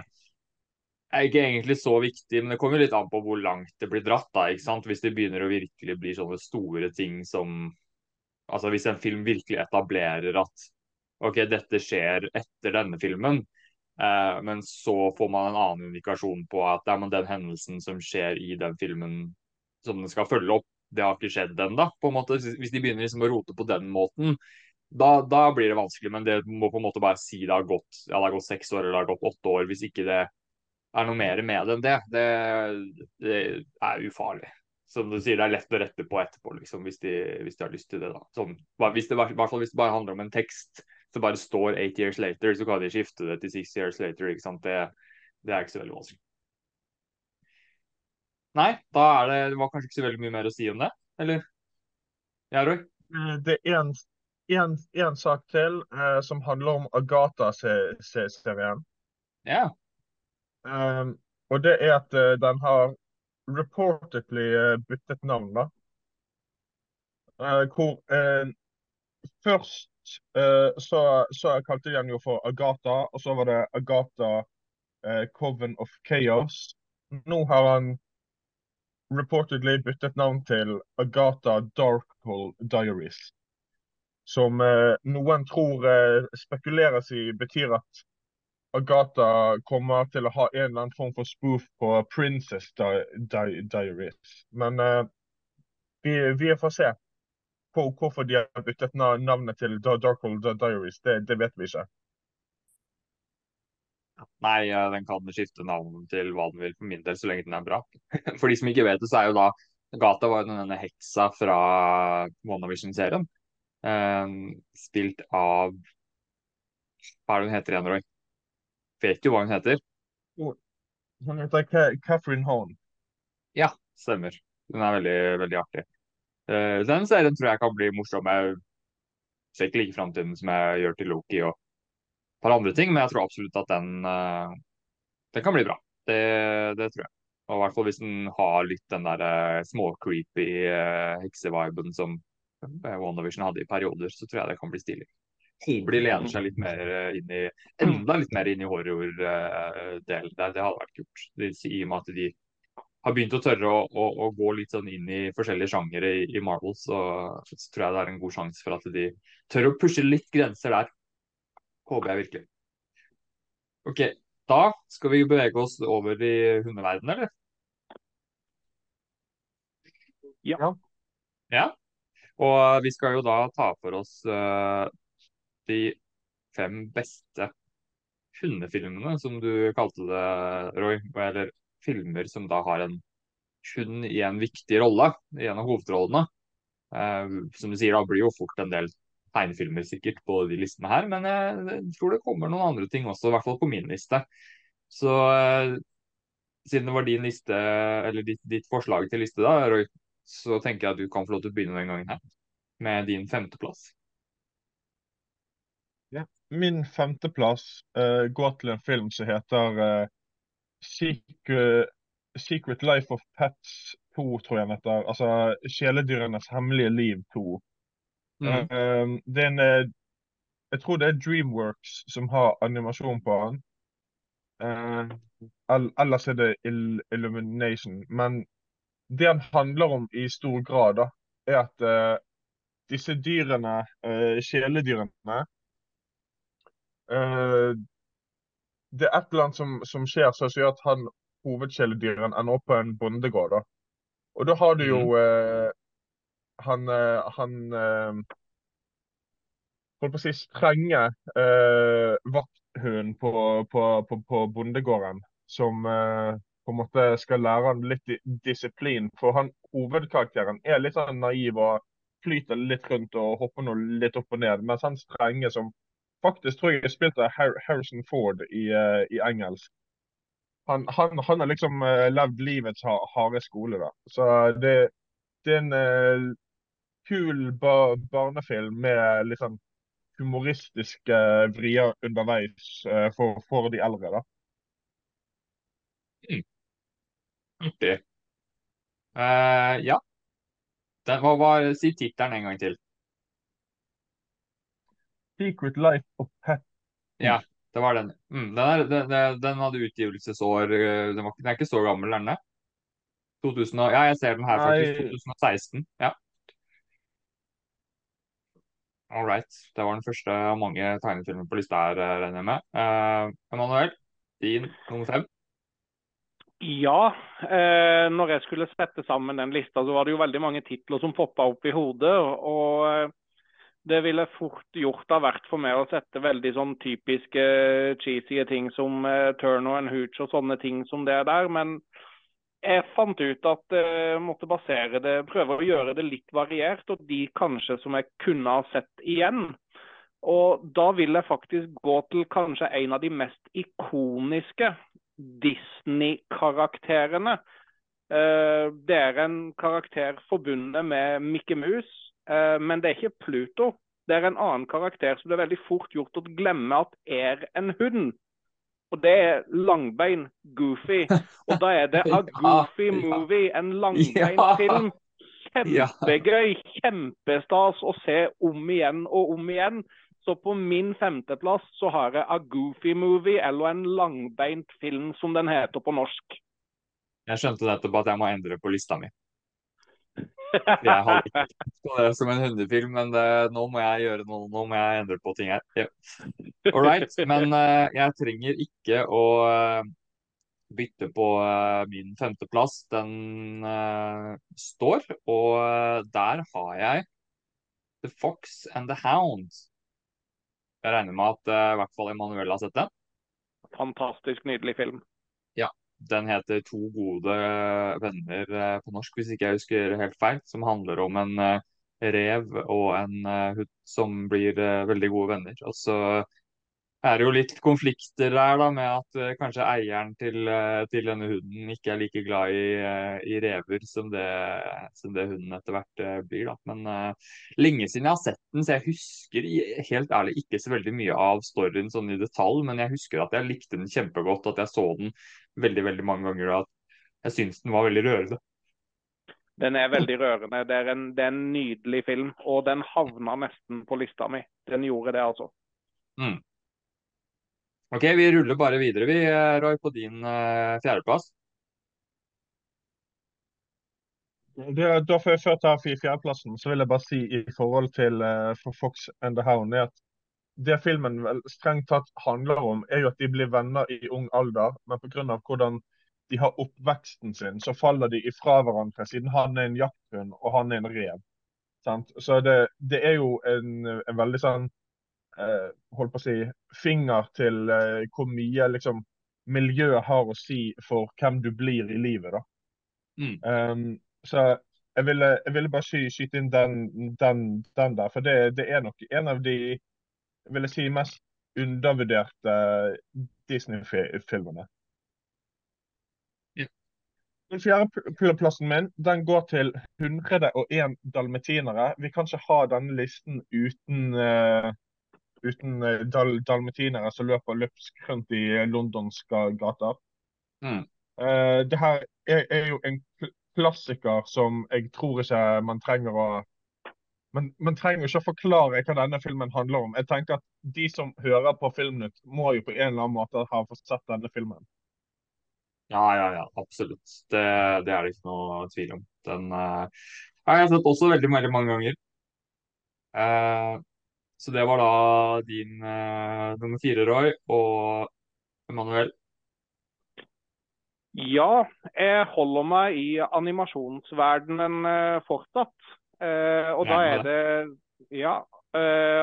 er ikke egentlig så viktig, men det kommer litt an på hvor langt det blir dratt. da, ikke sant? Hvis det begynner å virkelig bli sånne store ting som Altså hvis en film virkelig etablerer at OK, dette skjer etter denne filmen, Eh, men så får man en annen indikasjon på at er den hendelsen som skjer i den filmen som den skal følge opp, det har ikke skjedd ennå. Hvis de begynner liksom å rote på den måten, da, da, blir det vanskelig. Men det må på en måte bare si det har gått, ja, det har gått seks år eller det har gått åtte år. Hvis ikke det er noe mer med det enn det. Det, det er ufarlig. Som du sier, det er lett å rette på etterpå, liksom, hvis, de, hvis de har lyst til det. da. Sånn, hvis det, hvert fall hvis det bare handler om en tekst som bare står 'eight years later', så kan de skifte det til 'six years later'. ikke sant? Det, det er ikke så veldig vanskelig. Nei, da er det, det var kanskje ikke så veldig mye mer å si om det, eller? Ja, Roy? Eh, det er en, en, en sak til eh, som handler om Agatha-serien. Ja. Um, og det er at uh, den har reportedly uh, byttet navn, da. Uh, hvor først så, så kalte de den jo for Agatha, og så var det Agatha Coven of Chaos. Nå har han reportedly byttet navn til Agatha Darkhold Diaries. Som noen tror spekuleres i betyr at Agatha kommer til å ha en eller annen form for spoof på Princess Di Di Diaries. Men uh, vi, vi, får se. På, hvorfor de har byttet navnet til Darkhold Diaries, det, det, vet vi ikke. Nei, den kan skifte navn til hva den vil for min del, så lenge den er bra. <laughs> For de som ikke vet det, så er jo da Agatha var denne heksa fra WandaVision-serien. Um, spilt av Hva er det hun heter igjen, Roy? Vet jo hva hun heter. Hun heter Catherine Hone. Ja, stemmer. Hun er veldig, veldig artig. Uh, den serien tror jeg kan bli morsom. Jeg ser ikke like framtiden som jeg gjør til Loki og et par andre ting, men jeg tror absolutt at den, uh, den kan bli bra. Det, det, tror jeg. Og I hvert fall hvis den har litt den der uh, småcreepy hekseviben som WandaVision hadde i perioder, så tror jeg det kan bli stilig håper de lener seg litt mer eh, inn i enda litt mer inn i horror-delen. Det, det hadde vært kult. I og med at de har begynt å tørre å, å, å gå litt sånn inn i forskjellige sjangere i, i Marvel, så, så, tror jeg det er en god sjanse for at de tør å pushe litt grenser der. Håper jeg virkelig. OK, da skal vi bevege oss over i hundeverdenen, eller? Ja. ja. Og vi skal jo da ta for oss uh, de fem beste hundefilmene, som du kalte det, Roy. Eller filmer som da har en hund i en viktig rolle, i en av hovedrollene. Uh, som du sier, da blir jo fort en del tegnefilmer sikkert på de listene her, men jeg tror det kommer noen andre ting også, i hvert fall på min liste. Så uh, siden det var din liste, eller ditt, ditt forslag til liste, da, Roy, så tenker jeg at du kan få lov til å begynne den gangen her, med din femteplass. Min femteplass uh, går til en film som heter uh, Secret, Secret, Life of Pets 2, tror jeg den heter. Altså Kjæledyrenes hemmelige liv 2. Mm. Uh, det er en Jeg tror det er Dreamworks som har animasjon på den. ellers er det Ill Illumination. Men det den handler om i stor grad, da, er at disse dyrene, kjæledyrene, Uh, det er et eller annet som, som skjer som gjør at han hovedkjæledyren ender opp på en bondegård. da. Og da har du jo uh, han, uh, han holdt på å si strenge uh, vakthunden på, på, på, på, bondegården, som på en måte skal lære han litt disiplin. For han hovedkarakteren er litt sånn naiv og flyter litt rundt og hopper noe litt opp og ned. Mens han strenge som faktisk tror jeg jeg spilte Harrison Ford i, uh, i engelsk. Han, han, han, har liksom uh, levd livets harde skole, da. Så det, det er en uh, kul ba barnefilm med litt sånn humoristiske vrier underveis for, for, de eldre, da. Mm. Artig. ja. Den, hva var, Si tittelen en gang til. Secret Life of Pet. Ja, det var den. Mm, den, er, den, den, hadde utgivelsesår eh, den, var, den, er ikke så gammel, den er? 2000, ja, jeg ser den her faktisk. 2016. Ja. All right. Det var den første av mange tegnefilmer på lista her, eh, regner jeg med. Uh, Emanuel, din nummer fem? Ja, eh, når jeg skulle sette sammen den lista, så var det jo veldig mange titler som poppa opp i hodet. Og det ville fort gjort av hvert for meg å sette veldig sånn typiske cheesy ting som uh, Turner and Hooch og sånne ting som det er der. Men jeg fant ut at jeg måtte basere det, prøve å gjøre det litt variert, og de kanskje som jeg kunne ha sett igjen. Og da vil jeg faktisk gå til kanskje en av de mest ikoniske Disney-karakterene. Eh, det er en karakter forbundet med Mickey Mouse, eh, men det er ikke Pluto. Det er en annen karakter som det er veldig fort gjort å glemme at er en hund. Og det er langbein Goofy. <laughs> Og da er det A Goofy Movie, en langbeinfilm. <laughs> Kjempegøy, kjempestas å se om igjen og om igjen. Så på min femteplass så har jeg A Goofy Movie, eller en langbeint film som den heter på norsk. Jeg skjønte nettopp at jeg må endre på lista mi. Jeg har ikke tenkt det som en hundefilm, men det, nå må jeg gjøre noe, nå må jeg endre på ting her. Yeah. All right, men uh, jeg trenger ikke å uh, bytte på uh, min femteplass. Den står, og der har jeg The Fox and the Hound. Jeg regner med at i hvert fall Emanuel har sett den? Fantastisk nydelig film. Den heter 'To gode venner' eh, på norsk, hvis ikke jeg husker helt feil. Som handler om en eh, rev og en eh, hund som blir veldig gode venner. Og så er det jo litt konflikter der da, med at uh, kanskje eieren til, uh, til, denne hunden ikke er like glad i, uh, i rever som det, som det, hunden etter hvert blir. da. Men lenge siden jeg har sett den, så jeg husker helt ærlig ikke så veldig mye av storyen sånn i detalj, men jeg husker at jeg likte den kjempegodt, at jeg så den veldig veldig mange ganger, og at jeg syns den var veldig rørende. Den er veldig rørende. Det er, en, det er en nydelig film, og den havna nesten på lista mi. Den gjorde det, altså. Mm. Ok, vi ruller bare videre, vi, eh, Roy, på din uh, fjerdeplass. da får jeg før ta fjerdeplassen, så vil jeg bare si i forhold til uh, for Fox and the Hound at det filmen vel strengt tatt handler om, er jo at de blir venner i ung alder, men pga. hvordan de har oppveksten sin, så faller de ifra hverandre, siden han er en jakthund og han er en rev. Sant? Så det, det, er jo en, en veldig sånn eh, holdt på å si, finger til eh, hvor mye liksom, miljøet har å si for hvem du blir i livet. da. Mm. Um, så jeg ville, jeg ville bare sky, skyte inn den, den, den, der, for det, det, er nok en av de vil jeg si, mest undervurderte Disney-filmene. Den fjerde plassen min den går til 101 dalmetinere. Vi kan ikke ha denne listen uten uh, uten eh, dal dalmatinere som løper løpsk rundt i londonske gater. Mm. Uh, det her er, er, jo en klassiker som jeg tror ikke man trenger å man, man trenger ikke å forklare hva denne filmen handler om. Jeg tenker at De som hører på Filmnytt, må jo på en eller annen måte ha fått sett denne filmen. Ja, ja, ja, absolutt. Det, det er det ikke noe tvil om. Den uh, har jeg sett også veldig, veldig mange ganger. Uh, så det var da din uh, nummer fire, Roy, og Emanuel. Ja, jeg holder meg i animasjonsverdenen uh, fortsatt. Uh, og da er det Ja.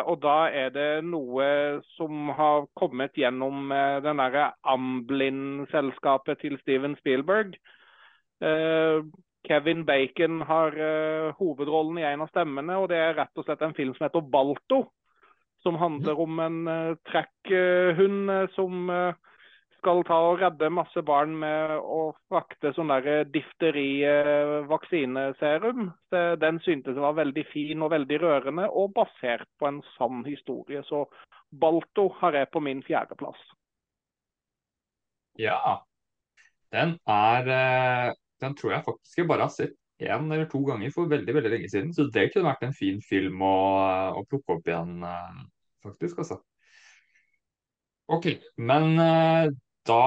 og da er det noe som har kommet gjennom den derre Amblin-selskapet til Steven Spielberg. Kevin Bacon har hovedrollen i en av stemmene, og det er rett og slett en film som heter Balto som handler om en uh, trekkhund uh, som uh, skal ta og redde masse barn med å frakte sånn der difteri-vaksineserum. Den syntes var veldig fin og veldig rørende, og basert på en sann historie. Så Balto har jeg på min fjerdeplass. Ja, den er Den tror jeg faktisk jeg bare har sett én eller to ganger for veldig veldig lenge siden. Så det kunne vært en fin film å, å plukke opp igjen, eh, faktisk. altså. OK. Men uh, da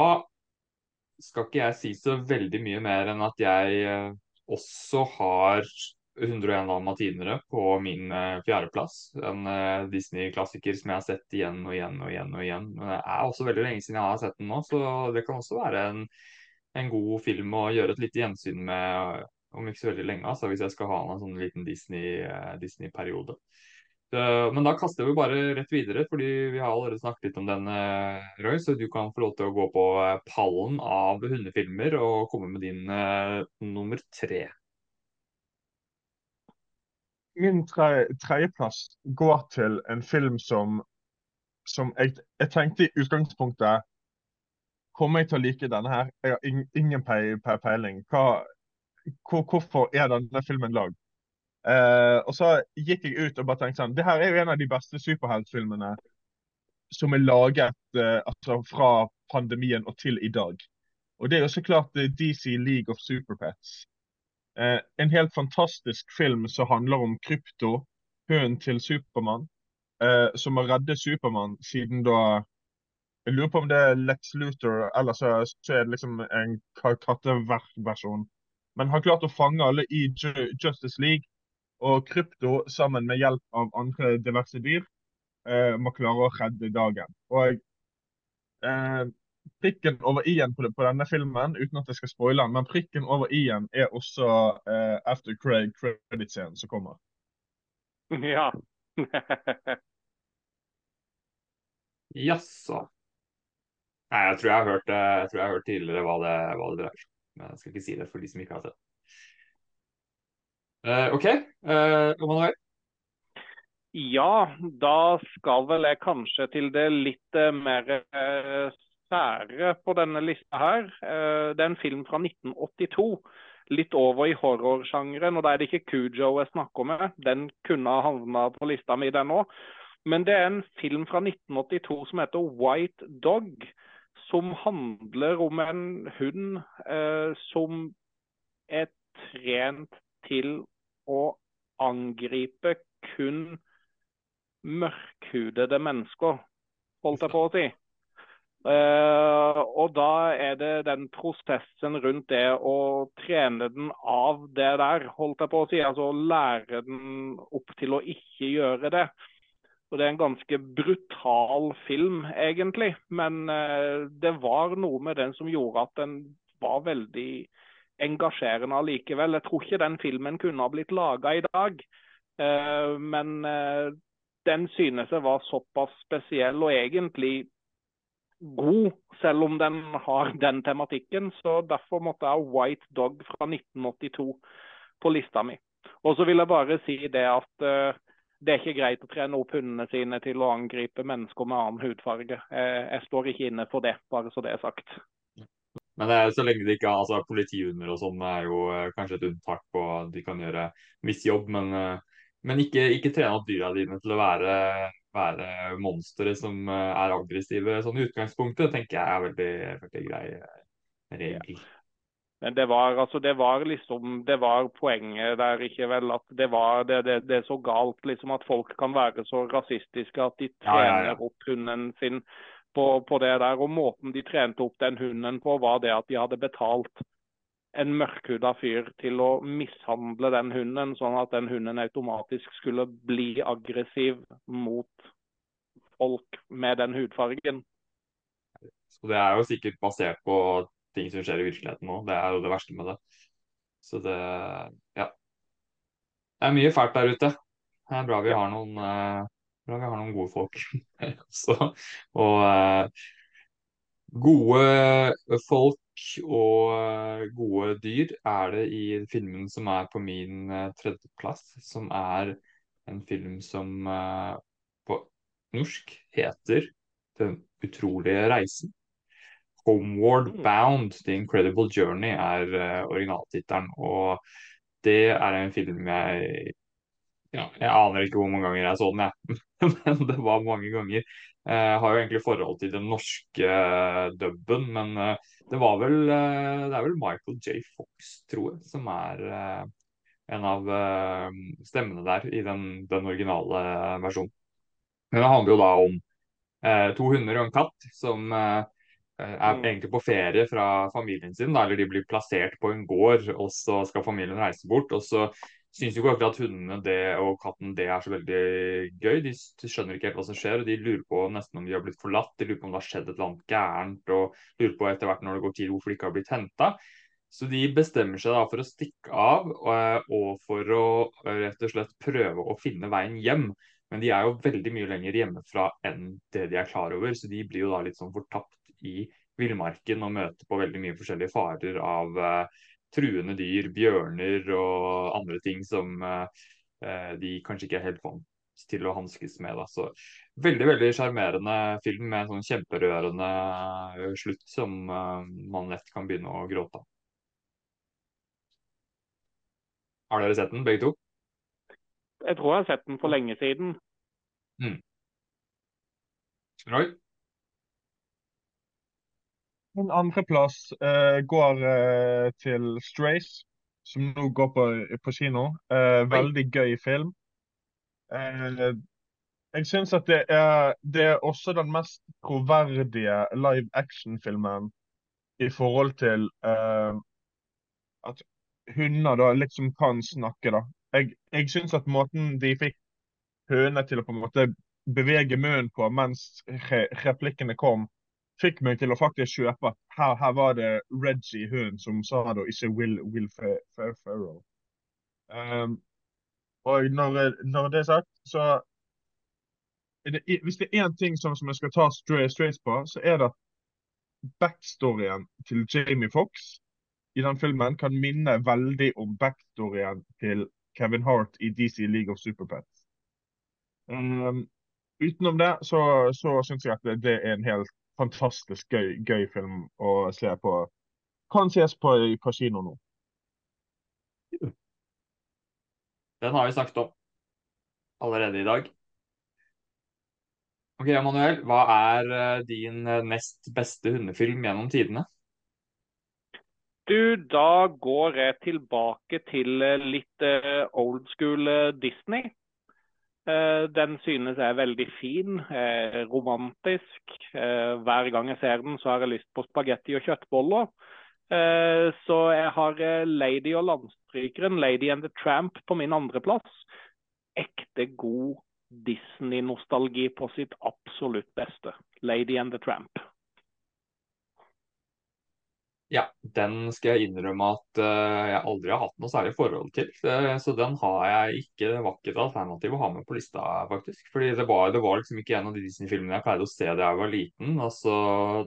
skal ikke jeg si så veldig mye mer enn at jeg uh, også har 101 dalmatinere på min fjerdeplass. En Disney-klassiker som jeg har sett igjen og igjen og igjen. og igjen. Men det er også veldig lenge siden jeg har sett den nå, så det kan også være en, en god film å gjøre et lite gjensyn med om ikke så veldig lenge, altså, hvis jeg skal ha en sånn liten Disney-periode. Disney men da kaster vi bare rett videre, fordi vi har allerede snakket litt om den, Roy. Så du kan få lov til å gå på pallen av hundefilmer og komme med din uh, nummer tre. Min tredjeplass går til en film som, som jeg, jeg, tenkte i utgangspunktet Kommer jeg til å like denne her? Jeg har ingen peiling. Hva, hvor, hvorfor er denne filmen lagd? Uh, og så gikk jeg ut og bare tenkte sånn Det her er jo en av de beste superheltfilmene som er laget uh, altså fra pandemien og til i dag. Og det er jo så klart DC League of Superpets. Eh, en helt fantastisk film som handler om krypto, hunden til Supermann, eh, som har reddet Supermann siden da Jeg lurer på om det er Lex Luthor, eller så, så er det liksom en katteversjon. Men har klart å fange alle i Justice League. Og krypto, sammen med hjelp av andre diverse dyr, eh, må klare å redde dagen. Og eh, prikken over i-en på, på, denne filmen, uten at jeg skal spoile den, men prikken over i-en er også eh, after credit-scenen som kommer. <laughs> Ja. <laughs> Jaså. Nei, jeg tror jeg har hørt, jeg tror jeg har hørt tidligere hva det, hva det dreier seg om. Men jeg skal ikke si det for de som ikke har sett. Uh, OK. Uh? Ja, da skal vel jeg kanskje til det litt mer sære på denne lista her. Eh, det er en film fra 1982. Litt over i horrorsjangeren. Og da er det ikke Cujo jeg snakker med. Den kunne ha havna på lista mi, den òg. Men det er en film fra 1982 som heter White Dog. Som handler om en hund eh, som er trent til å angripe kun mørkhudede mennesker, holdt jeg på å si. Eh, og da er det den prosessen rundt det å trene den av det der, holdt jeg på å si. Altså lære den opp til å ikke gjøre det. Og Det er en ganske brutal film, egentlig. Men uh, det var noe med den som gjorde at den var veldig engasjerende allikevel. Jeg tror ikke den filmen kunne ha blitt laga i dag. Uh, men den synes jeg var såpass spesiell og egentlig god, selv om den har den tematikken. Så derfor måtte jeg ha White Dog fra 1982 på lista mi. Og så vil jeg bare si det at uh, det er ikke greit å trene opp hundene sine til å angripe mennesker med annen hudfarge. Jeg, jeg står ikke inne for det, bare så det er sagt. Men det er, så lenge de ikke har altså, politihunder og sånn, er jo uh, kanskje et unntak på at de kan gjøre viss jobb. Men, uh, men ikke, ikke trene opp dyra dine til å være være monstre som eh, er aggressive sånn i utgangspunktet, tenker jeg er veldig, veldig grei eh, regel. Ja. Men det var, altså, det var liksom Det var poenget der, ikke vel? At det, var, det, det, det er så galt liksom at folk kan være så rasistiske at de trener ja, ja, opp hunden sin på, på, det der. Og måten de trente opp den hunden på, var det at de hadde betalt en mørkhuda fyr til å mishandle den hunden, sånn at den hunden automatisk skulle bli aggressiv mot folk med den hudfargen. Så Det er jo sikkert basert på ting som skjer i virkeligheten nå. Det er jo det verste med det. Så det ja. Det er mye fælt der ute. Det er bra vi har noen, uh, bra vi har noen gode folk <laughs> også. Og uh, gode folk og eh, gode dyr er det i filmen som er på min tredjeplass, som er en film som på norsk heter Den utrolige reisen. Homeward mm. Bound, The Incredible Journey er uh, originaltittelen. Og det er en film jeg ja, Jeg aner ikke hvor mange ganger jeg så den, jeg. <laughs> men det var mange ganger. Jeg har jo egentlig forhold til den norske dubben, men det var vel eh, Det er vel Michael J. Fox, tror jeg, som er eh, en av eh, stemmene der i den, den originale versjonen. Men det handler jo da om to hunder og en katt som er mm. egentlig på ferie fra familien sin. Da, eller de blir plassert på en gård, og så skal familien reise bort. Og så syns jo ikke akkurat at hundene det, og katten det er så veldig gøy. De, de skjønner ikke helt hva som skjer, og de lurer på nesten om de har blitt forlatt. De lurer på om det har skjedd et eller annet gærent, og lurer på etter hvert når det går tid hvorfor de ikke har blitt henta. Så de bestemmer seg da for å stikke av og, og for å rett og slett prøve å finne veien hjem. Men de er jo veldig mye lenger hjemmefra enn det de er klar over, så de blir jo da litt sånn fortapt i villmarken og møter på veldig mye forskjellige farer av uh, truende dyr, bjørner og andre ting som uh, de kanskje ikke er helt vant til å hanskes med. Da. Så veldig veldig sjarmerende film med en sånn kjemperørende slutt som uh, man lett kan begynne å gråte av. Har dere sett den, begge to? Jeg tror jeg har sett den for lenge siden. Mm. Roy? Min andreplass uh, går uh, til Strays, som nå går på, på kino. Uh, veldig gøy film. Jeg syns at det er, det er også den mest troverdige live action-filmen i forhold til at hunder da liksom kan snakke, da. Jeg, jeg syns at måten de fikk hønene til å på en måte bevege munnen på mens re replikkene kom, fikk meg til å faktisk kjøpe her, her var det Reggie Hoon som sa og ikke Will, Will Ferrell. Um, og når, når, det er sagt, så er det, Hvis det er én ting som, som, jeg skal ta straight på, så er det at backstoryen til Jamie Fox i den filmen kan minne veldig om backstoryen til Kevin Hart i DC League of Superpets. Um, utenom det så, så syns jeg at det, det, er en helt fantastisk gøy, gøy film å se på. Kan ses på, på kino nå. Den har vi snakket om allerede i dag. Ok, Emanuel, hva er eh, din eh, nest beste hundefilm gjennom tidene? Du, da går jeg tilbake til eh, litt old school Disney. Eh, den synes jeg er veldig fin, eh, romantisk. Eh, hver gang jeg ser den, så har jeg lyst på spagetti og kjøttboller. Så jeg har Lady og landstrykeren, Lady and the Tramp, på min andreplass. Ekte god Disney-nostalgi på sitt absolutt beste. Lady and the Tramp. Ja, den skal jeg innrømme at uh, jeg aldri har hatt noe særlig forhold til. Uh, så den har jeg ikke det alternativ å ha med på lista, faktisk. Fordi det var, det var liksom ikke en av de Disney-filmene jeg pleide å se da jeg var liten. Altså,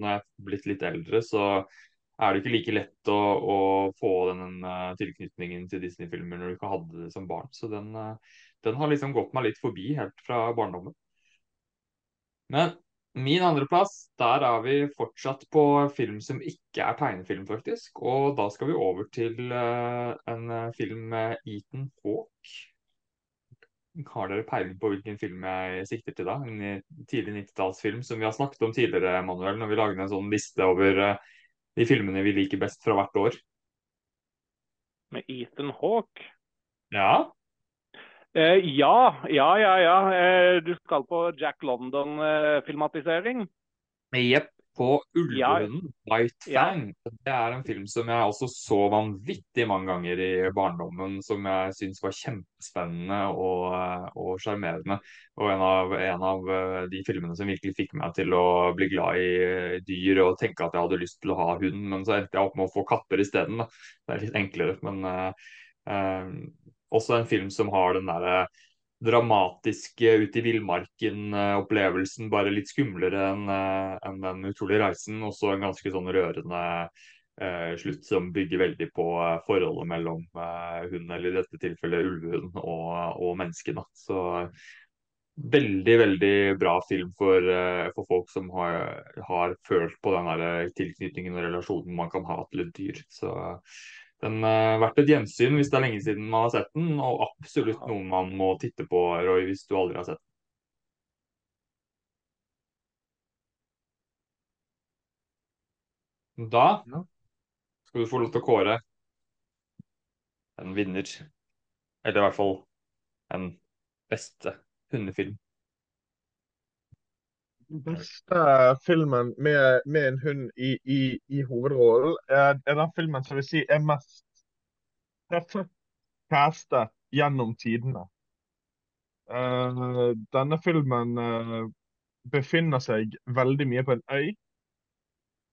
når jeg er blitt litt eldre, så er det ikke like lett å, å få den uh, tilknytningen til Disney-filmer når du ikke hadde det som barn. Så den, den har liksom gått meg litt forbi helt fra barndommen. Men Min andreplass, der er vi fortsatt på film som ikke er tegnefilm, faktisk. Og da skal vi over til uh, en eh, film med Ethan Hawke. Har dere peiling på hvilken film jeg sikter til da? En eh, tidlig 90-tallsfilm som vi har snakket om tidligere, Manuel, når vi lagde en sånn liste over uh, de filmene vi liker best fra hvert år. Med Ethan Hawke? Ja. Eh, ja, ja, ja. ja. Eh, du skal på Jack London-filmatisering? Jepp. På 'Ulvehunden', ja. 'White Fang'. Ja. Det er en film som jeg også så vanvittig mange ganger i barndommen. Som jeg syns var kjempespennende og sjarmerende. Og en av, en av, eh, de filmene som virkelig fikk meg til å bli glad i dyr og tenke at jeg hadde lyst til å ha hund. Men så endte jeg opp med å få katter isteden. Det er litt enklere. Men også en film som har den derre dramatiske ute i villmarken-opplevelsen, bare litt skumlere enn uh, en den utrolige reisen. Også en ganske sånn rørende eh, slutt som bygger veldig på forholdet mellom hunden, eller i dette tilfellet ulvehunden, og, og menneskene. Så veldig, veldig bra film for, for folk som har, har, følt på den der tilknytningen og relasjonen man kan ha til et dyr. Så den har uh, vært et gjensyn hvis det er lenge siden man har sett den, og absolutt noe man må titte på, Roy, hvis du aldri har sett den. Da skal du få lov til å kåre en vinner. Eller i hvert fall en beste hundefilm. Den beste filmen med, med en hund i, i, i hovedrollen er, er, den filmen som vil si er mest castet gjennom tidene. Uh, denne filmen uh, befinner seg veldig mye på en øy.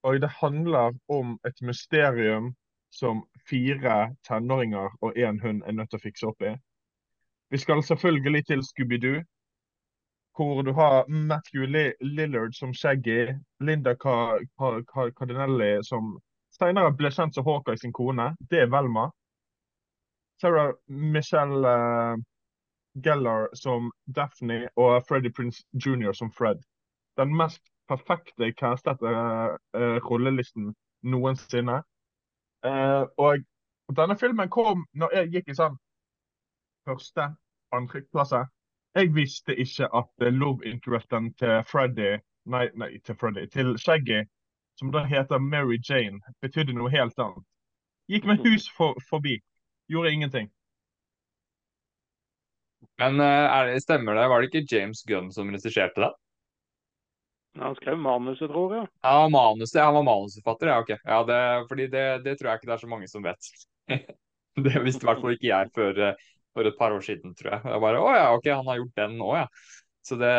Og det handler om et mysterium som fire tenåringer og én hund er nødt til å fikse opp i. Vi skal selvfølgelig til Scooby-Doo, hvor du har Matthew Lillard som Shaggy, Linda Cardinelli som senere ble kjent som Hawkeye sin kone. Det er Velma. Sarah Michelle Geller Gellar som Daphne og Freddie Prince Jr. som Fred. Den mest perfekte castete uh, rollelisten noensinne. Uh, og denne filmen kom når jeg gikk i sånn første, andre klasse. Jeg visste ikke at love interesten til Freddy, nei, nei, til Freddy, til Shaggy, som da heter Mary Jane, betydde noe helt annet. Gikk med hus for, forbi. Gjorde ingenting. Men uh, det, stemmer det? Var det ikke James Gunn som regisserte det? Han skrev manuset, tror jeg. Ja, manuset, han var manusforfatter, ja. ok. Ja, det, fordi det, det, tror jeg ikke det er så mange som vet. <laughs> det visste i hvert fall ikke jeg før, eh, for et par år siden, tror jeg. Jeg bare, å ja, ok, han har gjort den nå, ja. Så det,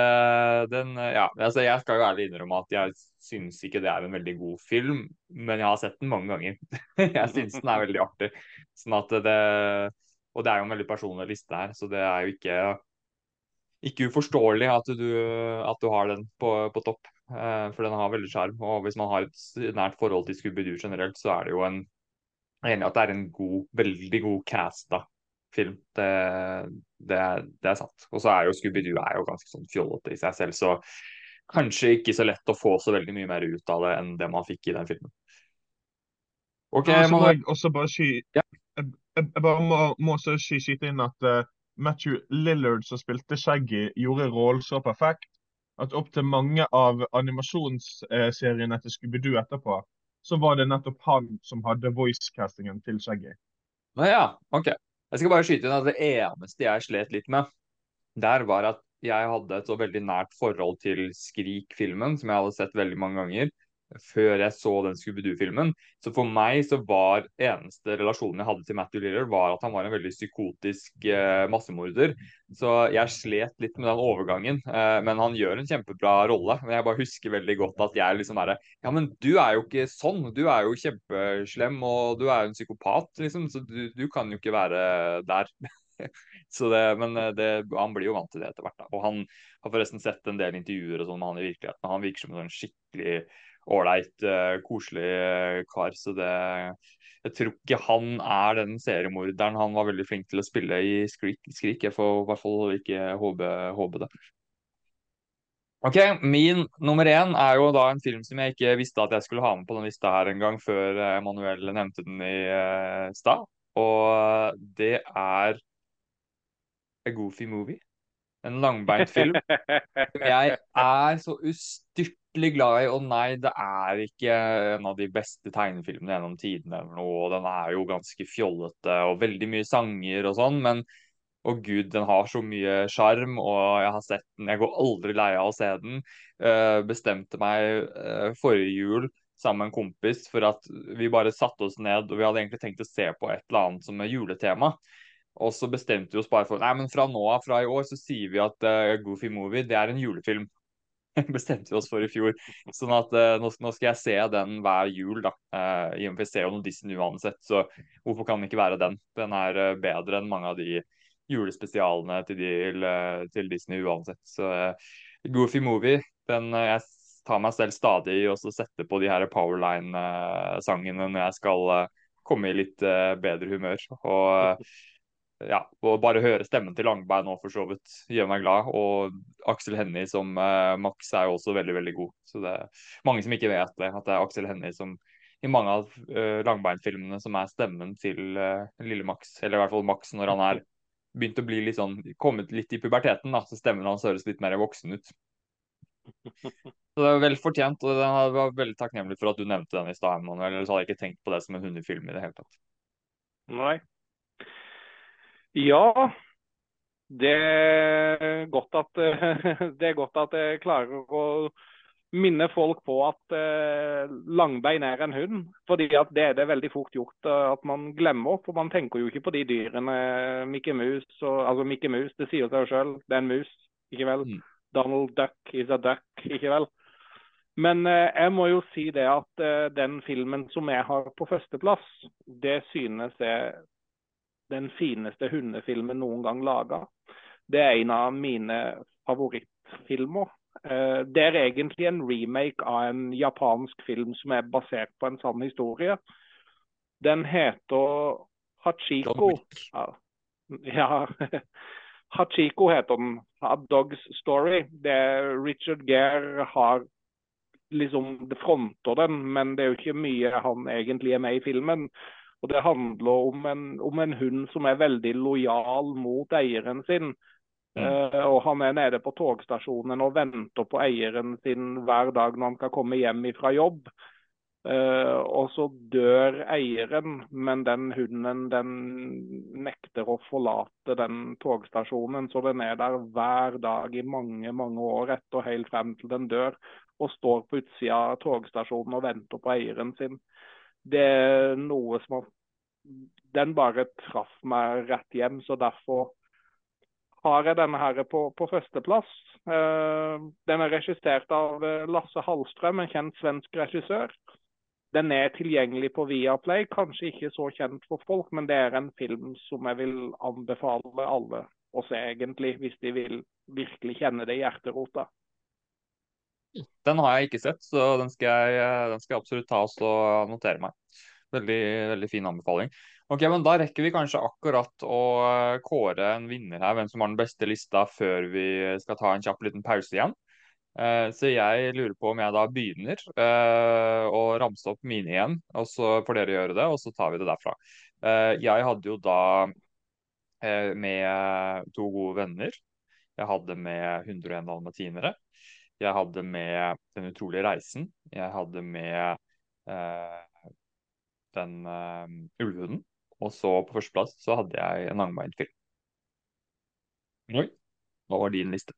den, ja, altså Jeg skal jo ærlig innrømme at jeg syns ikke det er en veldig god film, men jeg har sett den mange ganger. <laughs> jeg syns den er veldig artig. Sånn at det, og det er jo en veldig personlig liste her, så det er jo ikke, ikke uforståelig at du, at du har den på, på topp. Eh, for den har veldig sjarm. Og hvis man har et nært forhold til Scooby-Doo generelt, så er det jo en jeg er enig at det er en god, veldig god casta film. Det, det, det er sant. Og så er jo Scooby-Doo er jo ganske sånn fjollete i seg selv, så kanskje ikke så lett å få så veldig mye mer ut av det enn det man fikk i den filmen. Ok, ja, så må jeg også bare sky... Ja. Jeg, jeg, bare må, må også skyte inn at uh, Matthew Lillard, som spilte Shaggy, gjorde rollen så perfekt at opp til mange av animasjonsseriene til Scooby-Doo etterpå, så var det nettopp han som hadde voicecastingen til Shaggy. Ja, ok. Jeg skal bare skyte inn at det eneste jeg slet litt med der, var at jeg hadde et så veldig nært forhold til Skrik-filmen, som jeg hadde sett veldig mange ganger før jeg så den Scooby-Doo-filmen. Så for meg så var eneste relasjonen jeg hadde til Matthew Liller, var at han var en veldig psykotisk eh, massemorder. Så jeg slet litt med den overgangen. Eh, men han gjør en kjempebra rolle. Men jeg bare husker veldig godt at jeg liksom er Ja, men du er jo ikke sånn. Du er jo kjempeslem, og du er jo en psykopat, liksom. Så du, du kan jo ikke være der. <laughs> Så det, men eh, det, han blir jo vant til det etter hvert. Da. Og han har forresten sett en del intervjuer og sånn med han i virkeligheten. Han virker som en sånn skikkelig ålreit, uh, koselig uh, kar. Så det Jeg tror ikke han er den seriemorderen han var veldig flink til å spille i Skrik. Skrik. Jeg får i hvert fall ikke håpe, håpe det. Ok, Min nummer én er jo da en film som jeg ikke visste at jeg skulle ha med på den lista her en gang før Emanuel nevnte den i stad. Og det er A Goofy Movie. En langbeint film <laughs> jeg er så ustyrtelig skikkelig glad i. Og nei, det er ikke en av de beste tegnefilmene gjennom tidene eller noe. Og den er jo ganske fjollete og veldig mye sanger og sånn, men å gud, den har så mye sjarm, og jeg har sett den. Jeg går aldri lei av å se den. Uh, bestemte meg uh, forrige jul sammen med en kompis for at vi bare satte oss ned, og vi hadde egentlig tenkt å se på et eller annet som er juletema. Og så bestemte vi oss bare for nei, men fra nå av, fra i år, så sier vi at uh, Goofy Movie det er en julefilm. <laughs> bestemte vi oss for i fjor. Sånn at uh, nå, nå, skal jeg se den hver jul, da. Uh, I og med vi ser jo noe Disney uansett, så hvorfor kan den ikke være den? Den er uh, bedre enn mange av de julespesialene til, de, til Disney uansett. Så Goofy Movie, den jeg tar meg selv stadig i å sette på de her Powerline-sangene når jeg skal komme i litt bedre humør. Og ja, å bare høre stemmen til Langberg nå for så vidt gjør meg glad. Og Aksel Hennie som eh, Max er jo også veldig veldig god. Så det er mange som ikke vet det, at det er Aksel Hennie som i mange av uh, Langbein-filmene som er stemmen til uh, lille Max. Eller i hvert fall Max når han er begynt å bli litt sånn, kommet litt i puberteten, da, så stemmen hans høres litt mer voksen ut. Så det er vel fortjent, og jeg var veldig takknemlig for at du nevnte den i stad, Emanuel. Ellers hadde jeg ikke tenkt på det som en hundefilm i det hele tatt. Nei, ja, det er godt at, <laughs> det er godt at jeg klarer å minne folk på at eh, langbein er en hund. fordi at det er det veldig fort gjort eh, at man glemmer. For man tenker jo ikke på de dyrene. Mickey Mouse, og, altså Mickey Mouse, det sier seg sjøl, det er en mus, ikke vel? Mm. Donald Duck is a duck, ikke vel? Men eh, jeg må jo si det at den filmen som jeg har på førsteplass, det synes jeg den fineste hundefilmen noen gang laga. Det er en av mine favorittfilmer. Eh, det er egentlig en remake av en japansk film som er basert på en sann historie. Den heter Hachiko. Ja. <laughs> Hachiko heter den. A Dog's Story. Det Richard Gere har liksom fronter den, men det er jo ikke mye han egentlig er med i filmen. Og Det handler om en, om en hund som er veldig lojal mot eieren sin. Mm. Uh, og Han er nede på togstasjonen og venter på eieren sin hver dag når han skal komme hjem fra jobb. Uh, og så dør eieren, men den hunden den nekter å forlate den togstasjonen. Så den er der hver dag i mange mange år etter, helt frem til den dør. Og står på utsida av togstasjonen og venter på eieren sin. Det er noe som har Den bare traff meg rett hjem, så derfor har jeg denne her på, på førsteplass. Uh, den er regissert av Lasse Hallstrøm, en kjent svensk regissør. Den er tilgjengelig på Viaplay. Kanskje ikke så kjent for folk, men det er en film som jeg vil anbefale alle å se, egentlig, hvis de vil virkelig kjenne det i hjerterota. Den har jeg ikke sett, så den skal jeg, den skal jeg absolutt ta oss og notere meg. Veldig, veldig fin anbefaling. Ok, men Da rekker vi kanskje akkurat å kåre en vinner her, hvem som har den beste lista, før vi skal ta en kjapp liten pause igjen. Eh, så jeg lurer på om jeg da begynner uh, å ramse opp mine igjen, og så får dere gjøre det, og så tar vi det derfra. Jeg hadde jo da med to gode venner. Jeg hadde med 101 dalmatinere. Jeg hadde med Den utrolige reisen. Jeg hadde med den ulvehunden. Og så på førsteplass så hadde jeg en langbeint film. Oi, hva var din liste?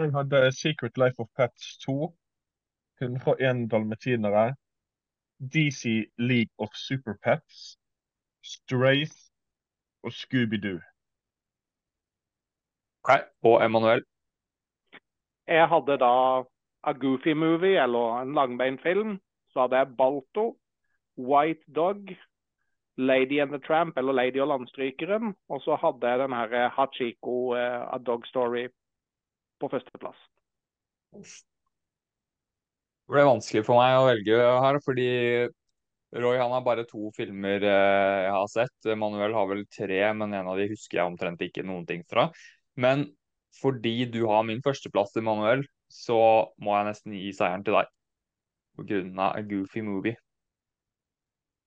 Jeg hadde Secret Life of Pets 2, 101 dalmatinere, DC League of Super Pets, Straith og Scooby-Doo. Okay. Og Emanuel? Jeg hadde da A Goofy Movie, eller en langbeint film. Så hadde jeg Balto, White Dog, Lady and the Tramp, eller Lady og landstrykeren. Og så hadde jeg den her Hachiko, uh, A Dog Story på førsteplass. Det ble vanskelig for meg å velge her, fordi Roy han har bare to filmer eh, jeg har sett. Manuel har vel tre, men en av de husker jeg omtrent ikke noen ting fra. Men fordi du har min førsteplass i Manuel, så må jeg nesten gi seieren til deg. På grunn av A Goofy Movie.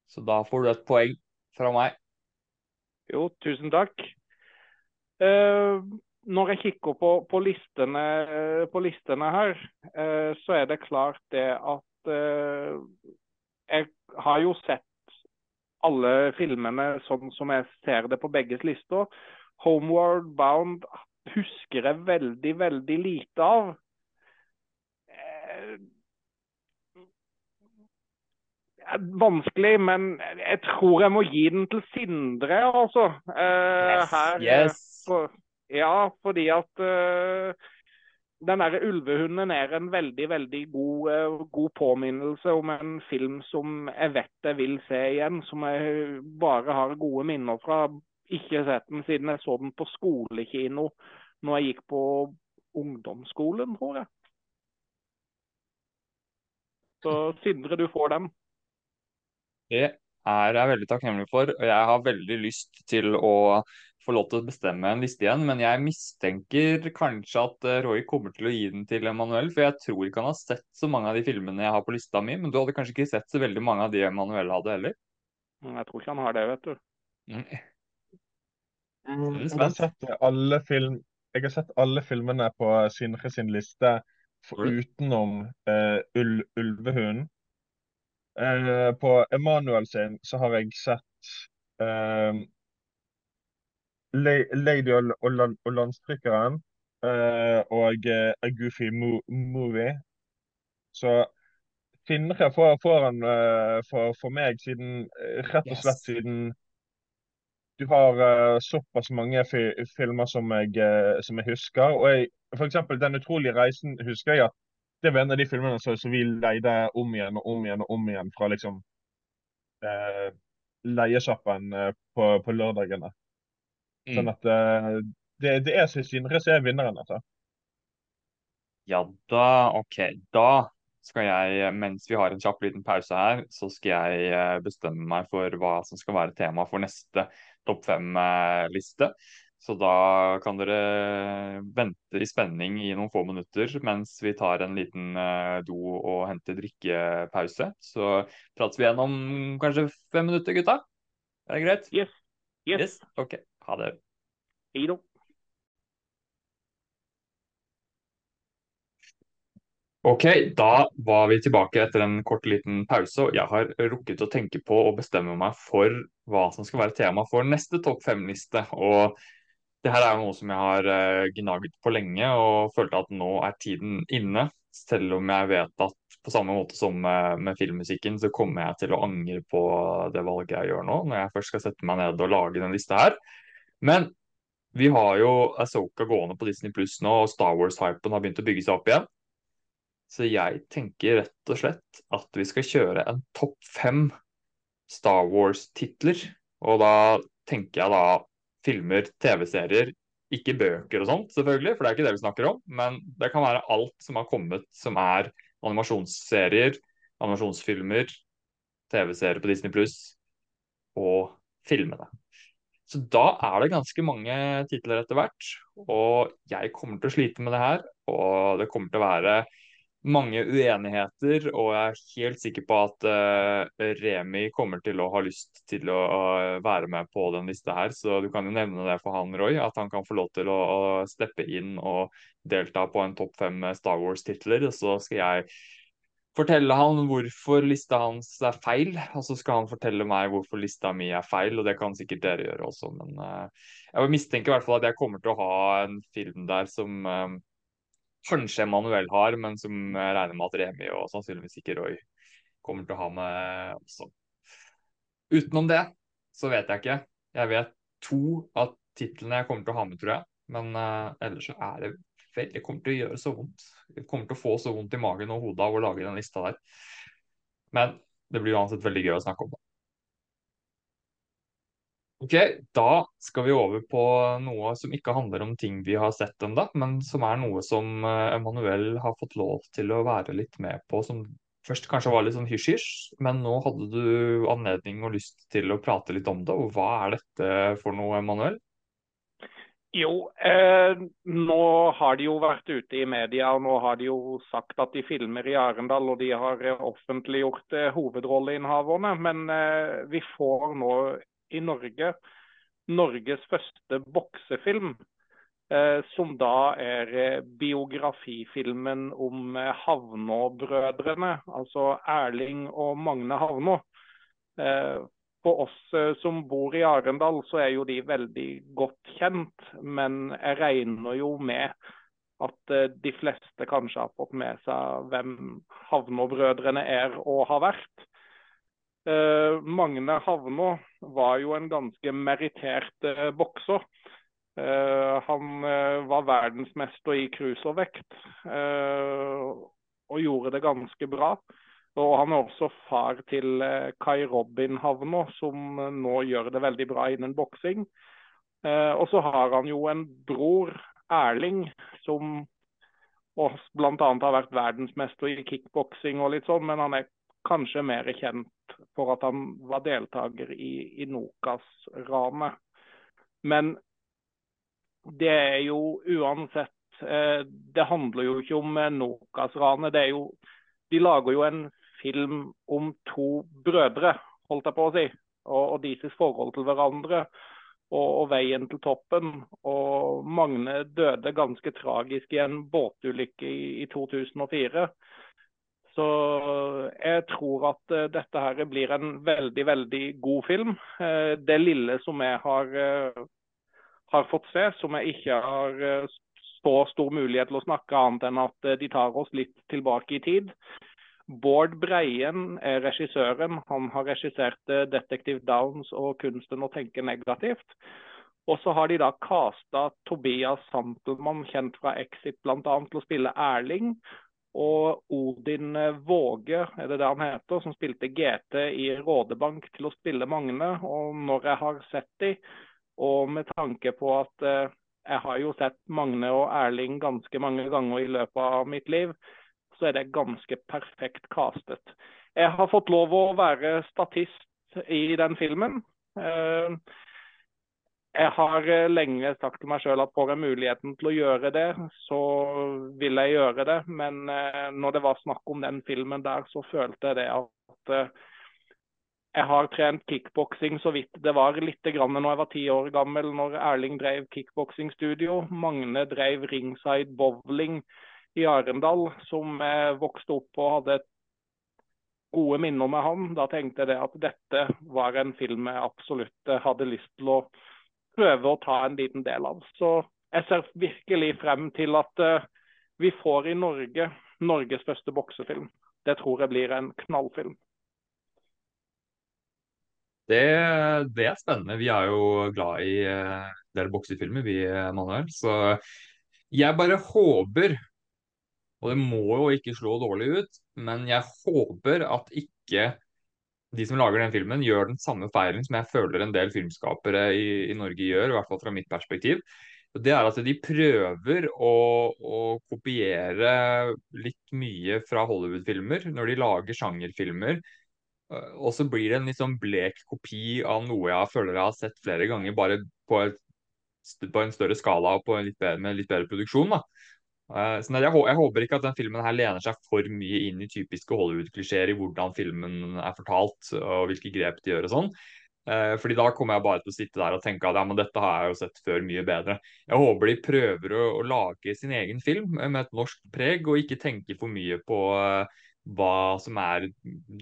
Så da får du et poeng fra meg. Jo, tusen takk. Uh, når jeg kikker på, på, listene, på listene, her, uh, så er det klart det at Jeg har jo sett alle filmene sånn som jeg ser det på begges lister. Homeward Bound husker jeg veldig, veldig lite av. Eh, vanskelig, men jeg tror jeg må gi den til Sindre, altså. yes, her, yes. For, ja, fordi at den der ulvehunden er en veldig veldig god, god, påminnelse om en film som jeg vet jeg vil se igjen. Som jeg bare har gode minner fra. Ikke sett den siden jeg så den på skolekino når jeg gikk på ungdomsskolen, tror jeg. Så Sindre, du får den. Det er jeg veldig takknemlig for. og Jeg har veldig lyst til å få lov til å bestemme en liste igjen, men jeg mistenker kanskje at eh, Roy kommer til å gi den til Emanuel, for jeg tror ikke han har sett så mange av de filmene jeg har på lista mi, men du hadde kanskje ikke sett så veldig mange av de Emanuel hadde heller? Jeg tror ikke han har det, vet du. Mm jeg, har sett alle film, jeg har sett alle filmene på Sindre sin liste utenom uh, Ul Ulvehunden. Uh, på Emanuel sin så har jeg sett uh, Lady og, og, og landstrykkeren. eh, og eh, A Goofy mo Movie. Så Sindre får, får han eh, for, for meg, siden, eh, rett og slett siden du har uh, såpass mange fi filmer som jeg, uh, som jeg husker. Og jeg, for eksempel Den utrolige reisen husker jeg at det var en av de filmene som, som vi leide om igjen og om igjen og om igjen fra liksom uh, leiesjappen uh, på, på lørdagene. Mm. Sånn at det, det er Sindre som er vinneren, altså. Ja da, OK. Da skal jeg, mens vi har en kjapp liten pause her, så skal jeg bestemme meg for hva som skal være tema for neste topp fem-liste. Så da kan dere vente i spenning i noen få minutter mens vi tar en liten eh, do- og henter drikkepause. Så prates vi igjen om kanskje fem minutter, gutta. Er det greit? Yes. Yes. OK. Ha det. Hei da. Ok, da var vi tilbake etter en kort liten pause, og jeg har rukket å tenke på å bestemme meg for hva som skal være tema for neste topp fem-liste. Og det her er jo noe som jeg har gnagd gnaget på lenge, og følte at nå er tiden inne. Selv om jeg vet at på samme måte som med, med filmmusikken, så kommer jeg til å angre på det valget jeg gjør nå, når jeg først skal sette meg ned og lage den lista her. Men vi har jo Asoka gående på Disney Pluss nå, og Star Wars-hypen har begynt å bygge seg opp igjen. Så jeg tenker rett og slett at vi skal kjøre en topp fem Star Wars-titler. Og da tenker jeg da filmer, TV-serier, ikke bøker og sånt, selvfølgelig, for det er ikke det vi snakker om. Men det kan være alt som har kommet som er animasjonsserier, animasjonsfilmer, TV-serier på Disney Pluss og filmene. Så da er det ganske mange titler etter hvert, og jeg kommer til å slite med det her. Og det kommer til å være mange uenigheter, og jeg er helt sikker på at uh, Remi kommer til å ha lyst til å, å være med på den lista her. Så du kan jo nevne det for han, Roy, at han kan få lov til å, å steppe inn og delta på en topp fem Star Wars-titler. Så skal jeg fortelle han hvorfor lista hans er feil, og så skal han fortelle meg hvorfor lista mi er feil, og det kan sikkert dere gjøre også, men uh, jeg mistenker i hvert fall at jeg kommer til å ha en film der som eh, kanskje Emanuel har, men som jeg regner med at Remi og sannsynligvis ikke Roy kommer til å ha med også. Utenom det så vet jeg ikke. Jeg vet to av titlene jeg kommer til å ha med, tror jeg. Men uh, ellers så er det veldig Det kommer til å gjøre så vondt. Jeg kommer til å få så vondt i magen og hodet av å lage den lista der. Men det blir uansett veldig gøy å snakke om det. Ok, da skal vi over på noe som ikke handler om ting vi har sett ennå, men som er noe som eh, Emanuel har fått lov til å være litt med på, som først kanskje var litt sånn hysj-hysj, men nå hadde du anledning og lyst til å prate litt om det. Og hva er dette for noe, Emanuel? Jo, eh, nå har de jo vært ute i media og nå har de jo sagt at de filmer i Arendal og de har eh, offentliggjort eh, hovedrolleinnehaverne. Men eh, vi får nå i Norge Norges første boksefilm. Eh, som da er eh, biografifilmen om eh, Havnå-brødrene, altså Erling og Magne Havnå. For oss som bor i Arendal, så er jo de veldig godt kjent. Men jeg regner jo med at de fleste kanskje har fått med seg hvem Havnå-brødrene er og har vært. Eh, Magne Havnå var jo en ganske merittert eh, bokser. Eh, han var verdensmester i cruiservekt og gjorde det ganske bra. Og han er også far til Kai Robin Havnå, som nå gjør det veldig bra innen boksing. Og så har han jo en bror, Erling, som bl.a. har vært verdensmester i kickboksing og litt sånn, men han er kanskje mer kjent for at han var deltaker i, i Nokas-ranet. Men det er jo uansett eh, Det handler jo ikke om Nokas-ranet. det er jo De lager jo en film om to brødre, holdt jeg på å si, og, og deres forhold til hverandre. Og, og, veien til toppen. Og Magne døde ganske tragisk i en båtulykke i, i 2004. Så jeg tror at uh, dette her blir en veldig, veldig god film. Uh, det lille som jeg har, har fått se, som jeg ikke har så stor mulighet til å snakke annet enn at de tar oss litt tilbake i tid. Bård Breien er regissøren. Han har regissert 'Detektiv Downs' og 'Kunsten å tenke negativt'. Og så har de da casta Tobias Santelmann, kjent fra Exit bl.a., til å spille Erling. Og Odin Våge, er det det han heter, som spilte GT i Rådebank, til å spille Magne. Og når jeg har sett de, og med tanke på at eh, jeg har jo sett Magne og Erling ganske mange ganger i løpet av mitt liv, så er det ganske perfekt castet. Jeg har fått lov å være statist i den filmen. Eh, jeg har eh, lenge sagt til meg sjøl at får jeg muligheten til å gjøre det, så vil jeg gjøre det. Men eh, når det var snakk om den filmen der, så følte jeg det at eh, jeg har trent kickboksing så vidt det var litt grann når jeg var ti år gammel, når Erling drev kickboksingstudio. Magne drev ringside bowling i Arendal, som jeg vokste opp og hadde gode minner med han. Da tenkte jeg at dette var en film jeg absolutt hadde lyst til å prøve å ta en liten del av. Så jeg ser virkelig frem til at uh, vi får i Norge Norges første boksefilm. Det tror jeg blir en knallfilm. Det, det er spennende. Vi er jo glad i uh, del boksefilmer, vi, Manuel. Så jeg bare håper, og det må jo ikke slå dårlig ut, men jeg håper at ikke de som lager den filmen, gjør den samme feilen som jeg føler en del filmskapere i, i Norge gjør, i hvert fall fra mitt perspektiv. Det er at de prøver å, å kopiere litt mye fra Hollywood-filmer når de lager sjangerfilmer. Og så blir det en litt sånn blek kopi av noe jeg føler jeg har sett flere ganger, bare på, et, på en større skala og litt bedre, med litt bedre produksjon. da. Uh, jeg, jeg, håper ikke at den filmen her lener seg for mye inn i typiske Hollywood-klisjeer i hvordan filmen er fortalt og hvilke grep de gjør og sånn. Uh, fordi da kommer jeg bare til å sitte der og tenke at ja, men dette har jeg jo sett før mye bedre. Jeg håper de prøver å, å lage sin egen film med et norsk preg, og ikke tenke for mye på uh, hva som er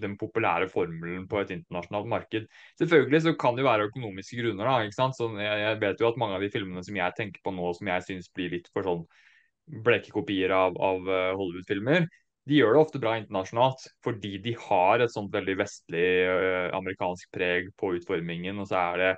den populære formelen på et internasjonalt marked. Selvfølgelig så kan det være økonomiske grunner. da, ikke sant? Så jeg, jeg vet jo at mange av de filmene som jeg tenker på nå, som jeg syns blir litt for sånn bleke kopier av, av eh, Hollywood-filmer, de gjør det ofte bra internasjonalt fordi de har et sånt veldig vestlig uh, amerikansk preg på utformingen. Og så er det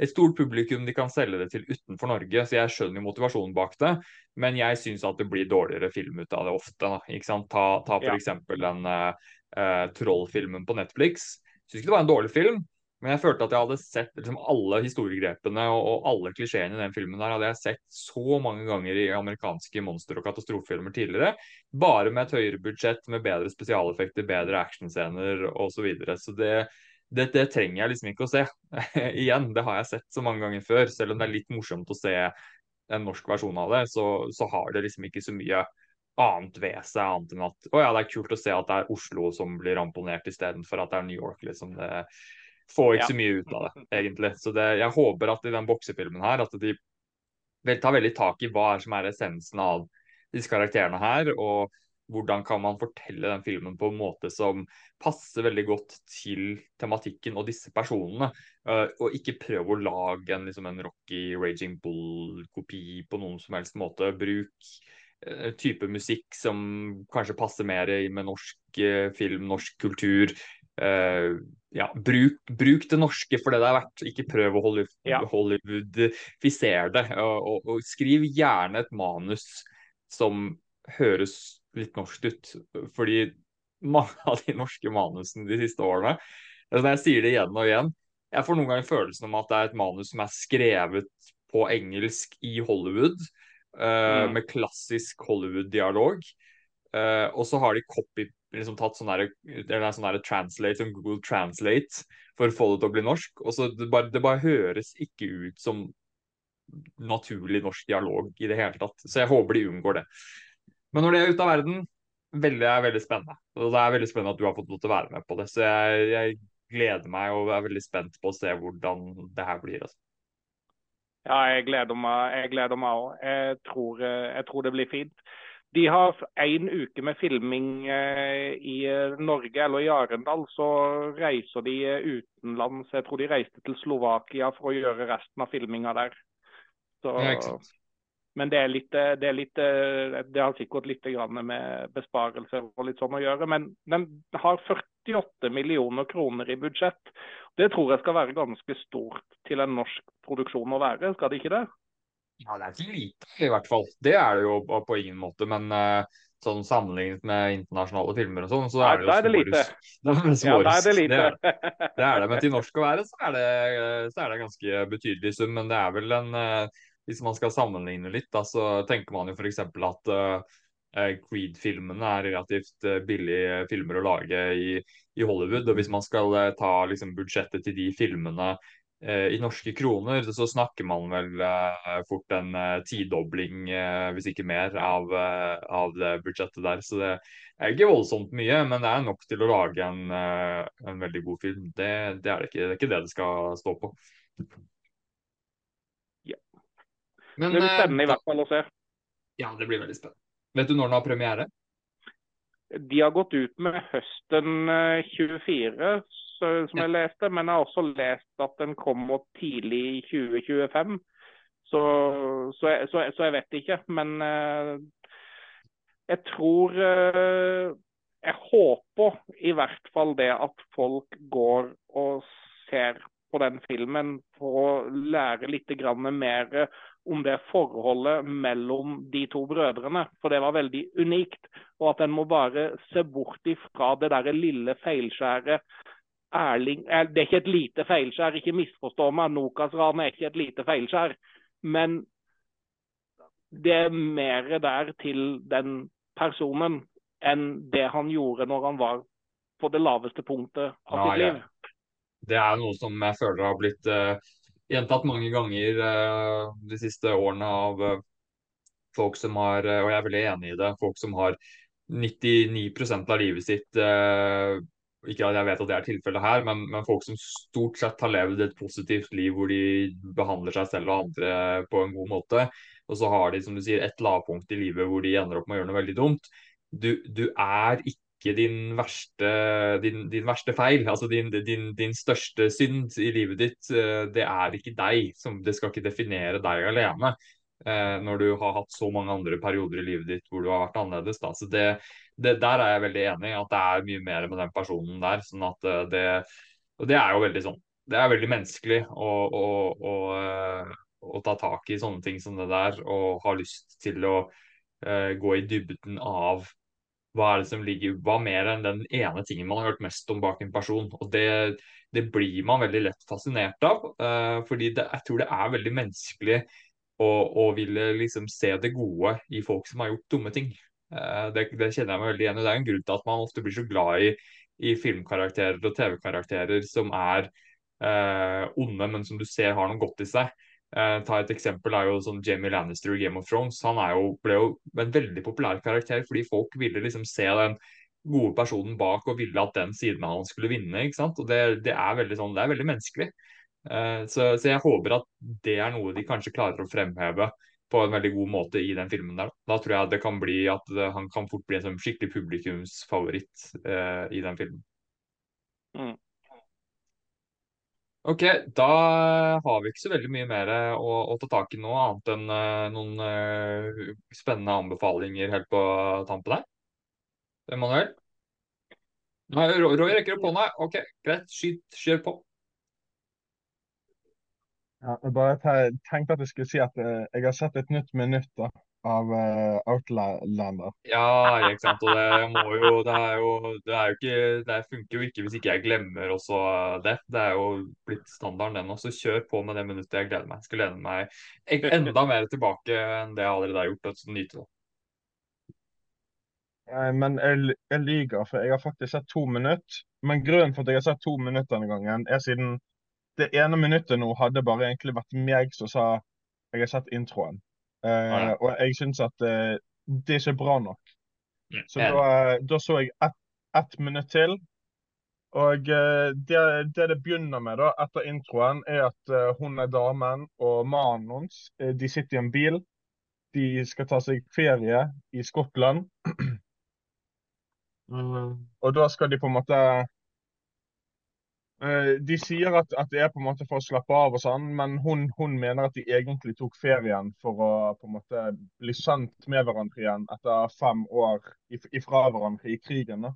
et stort publikum de kan selge det til utenfor Norge. Så jeg skjønner motivasjonen bak det, men jeg syns at det blir dårligere film ut av det ofte. Da? Ta, ta f.eks. Ja. den uh, Troll-filmen på Netflix. Syns ikke det var en dårlig film, men jeg følte at jeg hadde sett liksom, alle historiegrepene og, og alle klisjeene i den filmen der hadde jeg sett så mange ganger i amerikanske monster- og katastrofefilmer tidligere. Bare med et høyere budsjett, med bedre spesialeffekter, bedre actionscener osv. Så, videre. så det, det, det, trenger jeg liksom ikke å se. <laughs> Igjen, det har jeg sett så mange ganger før. Selv om det er litt morsomt å se en norsk versjon av det, så, så har det liksom ikke så mye annet ved seg, annet enn at å ja, det er kult å se at det er Oslo som blir ramponert istedenfor at det er New York. liksom det får ikke ja. så mye ut av det, egentlig. Så det, jeg håper at i den boksefilmen her, at de tar veldig tak i hva er som er essensen av disse karakterene her, og hvordan kan man fortelle den filmen på en måte som passer veldig godt til tematikken og disse personene. Uh, og ikke prøve å lage en, liksom en Rocky Raging Bull-kopi på noen som helst måte. Bruk uh, type musikk som kanskje passer mer med norsk uh, film, norsk kultur. Ja, bruk, bruk, det norske for det det er verdt. Ikke prøv å Hollywoodifisere det. Og, og, og, skriv gjerne et manus som høres litt norsk ut. Fordi mange av de norske manusene de siste årene altså jeg sier det igjen og igjen, jeg får noen ganger følelsen om at det er et manus som er skrevet på engelsk i Hollywood. Uh, mm. Med klassisk Hollywood-dialog. Uh, og så har de copy liksom tatt sånn der, sånn translate, sånn Google Translate for å få det til å bli norsk. og så det bare, det bare høres ikke ut som naturlig norsk dialog i det hele tatt. Så jeg håper de unngår det. Men når det er ute av verden, veldig, er veldig spennende. Og det er veldig spennende at du har fått lov til å være med på det. Så jeg, jeg gleder meg og er veldig spent på å se hvordan det her blir. Altså. Ja, jeg gleder meg jeg òg. Jeg, jeg, tror det blir fint. De har én uke med filming eh, i eh, Norge eller i Arendal. Så reiser de eh, utenlands. Jeg tror de reiste til Slovakia for å gjøre resten av filminga der. Så, Men det, er litt, det, er litt, det har sikkert litt med besparelser og litt sånn å gjøre. Men den har 48 millioner kroner i budsjett. Det tror jeg skal være ganske stort til en norsk produksjon å være, skal det ikke det? Ja, det er ikke lite, i hvert fall. Det er det jo på ingen måte. Men uh, sånn sammenlignet med internasjonale filmer og sånn, så er det jo ja, det smårus. <laughs> Det er det ja, da er det lite. Det er, det er, det Men til norsk å være, så er det, så er det ganske betydelig sum. Men det er vel en uh, hvis man skal sammenligne litt, da, så tenker man jo f.eks. at uh, Creed-filmene er relativt billige filmer å lage i, i, Hollywood. Og hvis man skal ta liksom, budsjettet til de filmene i norske kroner, så snakker man vel fort en tidobling, hvis ikke mer, av, av, det budsjettet der. Så det er ikke voldsomt mye, men det er nok til å lage en, en veldig god film. Det, det, er det, ikke, det er ikke det det skal stå på. Men, det blir spennende i hvert fall å se. Ja, det blir veldig spennende. Vet du når den har premiere? De har gått ut med høsten 24, som jeg leste. Men jeg har også lest at den kommer tidlig i 2025. Så, så, jeg, så, så, jeg, vet ikke. Men jeg tror Jeg håper i hvert fall det at folk går og ser på den filmen for å lære litt mer om det forholdet mellom de to brødrene. For det var veldig unikt. Og at en må bare se bort ifra det der lille feilskjæret Erling eh, Det er ikke et lite feilskjær, ikke misforstå meg. Nokas-ranet er ikke et lite feilskjær. Men det er mer der til den personen enn det han gjorde når han var på det laveste punktet av sitt liv. Ja. Det er noe som jeg føler har blitt uh gjentatt mange ganger uh, de siste årene av uh, folk som har, og jeg er veldig enig i det, folk som har 99 av livet sitt Ikke at jeg vet at det er tilfellet her, men, men, folk som stort sett har levd et positivt liv hvor de behandler seg selv og andre på en god måte. Og så har de som du sier, et lavpunkt i livet hvor de ender opp med å gjøre noe veldig dumt. Du, du er ikke din verste, din, din verste feil. Altså din, din, din, største synd i livet ditt. Eh, det er ikke deg. Som, det skal ikke definere deg alene. Eh, når du har hatt så mange andre perioder i livet ditt hvor du har vært annerledes. Da. Så det, det, der er jeg veldig enig. At det er mye mer med den personen der. sånn at eh, det, Og det er jo veldig sånn. Det er veldig menneskelig å, å, å, å ta tak i sånne ting som det der, og ha lyst til å uh, gå i dybden av hva er det som ligger Hva mer enn den ene tingen man har hørt mest om bak en person? Og det, det blir man veldig lett fascinert av. Uh, fordi det, jeg tror det er veldig menneskelig å, ville liksom se det gode i folk som har gjort dumme ting. Uh, det, det, kjenner jeg meg veldig igjen i. Det er en grunn til at man ofte blir så glad i, i filmkarakterer og TV-karakterer som er eh, onde, men som du ser har noe godt i seg. Eh, ta et eksempel er jo sånn Jamie Lannister i Game of Thrones. Han jo, ble jo en veldig populær karakter fordi folk ville liksom se den gode personen bak og ville at den siden av han skulle vinne. ikke sant? Og Det, det er veldig sånn, det er veldig menneskelig. Eh, så, så, jeg håper at det er noe de kanskje klarer å fremheve på en veldig god måte i den filmen. der. Da tror jeg det kan bli at han kan fort bli en sånn skikkelig publikumsfavoritt eh, i den filmen. Mm. Ok, da har vi ikke så veldig mye mer å, å ta tak i nå, annet enn uh, noen uh, spennende anbefalinger helt på tampen her. Emanuel? Roy rekker opp hånda. Ok, greit. Skyt, kjør på. Ja, jeg bare tenkte at jeg skulle si at uh, jeg har sett et nytt minutt da, av uh, Outlander. Ja, ikke sant. Og det må jo Det er jo, det er jo ikke Det funker jo ikke hvis ikke jeg glemmer også det. Det er jo blitt standarden, den også. Kjør på med det minuttet jeg gleder meg. Jeg skal lene meg enda mer tilbake enn det jeg allerede har gjort. Og nyte det. Men jeg, jeg lyver, for jeg har faktisk sett to minutter. Men grunnen for at jeg har sett to minutter denne gangen, er siden det ene minuttet nå hadde bare egentlig vært meg som sa jeg har sett introen. Uh, og jeg syns at uh, det er ikke bra nok. Så da, da, så jeg ett et minutt til. Og uh, det, det, det begynner med da, etter introen, er at hun er damen og mannen hans de sitter i en bil. De skal ta seg ferie i Skottland. Mm. Og da skal de på en måte Eh, De sier at, at det er på en måte for å slappe av, og sånn, men hun, hun mener at de egentlig tok ferien for å på en måte bli kjent med hverandre igjen etter fem år if- ifra hverandre i krigen. da.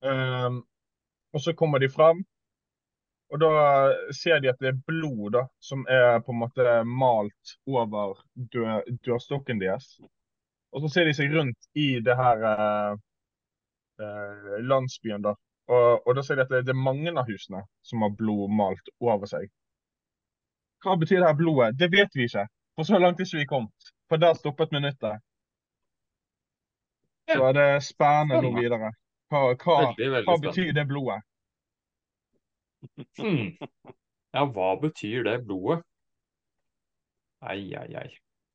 Um, og så kommer de fram, og da ser de at det er blod da, som er på en måte malt over dør, dørstokken deres. Og så ser de seg rundt i det her eh, eh, landsbyen, da. Og, og da sier de at det, det er mange av husene som har blod malt over seg. Hva betyr det her blodet? Det vet vi ikke. For så langt er ikke vi kommet. For der stoppet minuttet. Så er det spennende nå videre. Hva, hva, Veldig, veldig hva betyr det blodet? Hmm. Ja, hva betyr det blodet? Ai, ai, ai.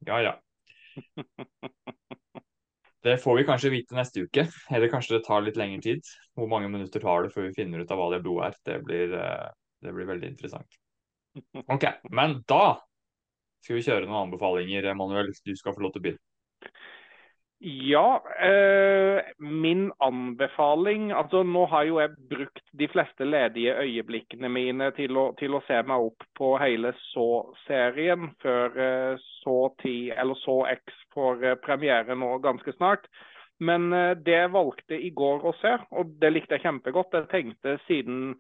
Ja, ja. <laughs> Det får vi kanskje vite neste uke, eller kanskje det tar litt lengre tid. Hvor mange minutter tar det før vi finner ut av hva det blodet er? Det blir, eh, det blir veldig interessant. Ok, men da skal vi kjøre noen anbefalinger. Manuel. du skal få lov til å begynne. Ja, eh, min anbefaling Altså, nå har jo jeg brukt de fleste ledige øyeblikkene mine til å, til å se meg opp på hele Så-serien før eh, Så 10 eller Så X får eh, premiere nå ganske snart. Men eh, det valgte i går å se, og det likte jeg kjempegodt. Jeg tenkte siden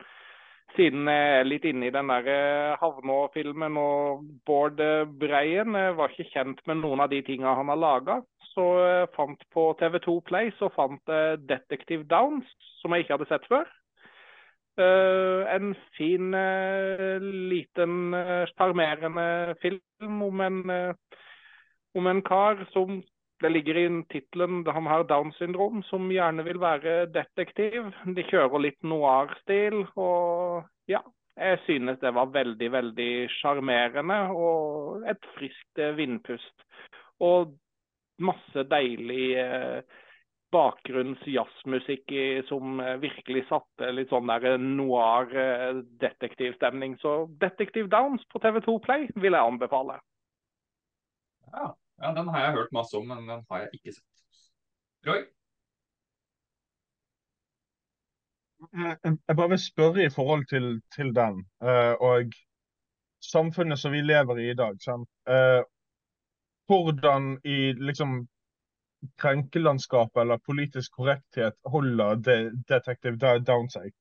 siden jeg er litt inne i den der eh, Havnå-filmen og Bård eh, Breien, jeg var ikke kjent med noen av de tingene han har laga. Så fant på TV2 Play så fant jeg Detective Downs, som jeg ikke hadde sett før. Uh, en fin, eh, liten, eh, sjarmerende film om en, eh, om en kar som det ligger i tittelen han har Downs syndrom, som gjerne vil være detektiv. De kjører litt noir-stil. Og ja, jeg synes det var veldig, veldig sjarmerende og et friskt eh, vindpust. Og masse deilig eh, bakgrunns-jazzmusikk som eh, virkelig satte litt sånn der noir-detektivstemning. Så Detektiv Downs på TV2 Play vil jeg anbefale. Ja, ja, den har jeg hørt masse om, men den har jeg ikke sett. Roy? Jeg bare vil spørre i forhold til, til den, eh, og samfunnet som vi lever i i dag. Hvordan i liksom krenkelandskapet eller politisk korrekthet holder de, Detective Down seg?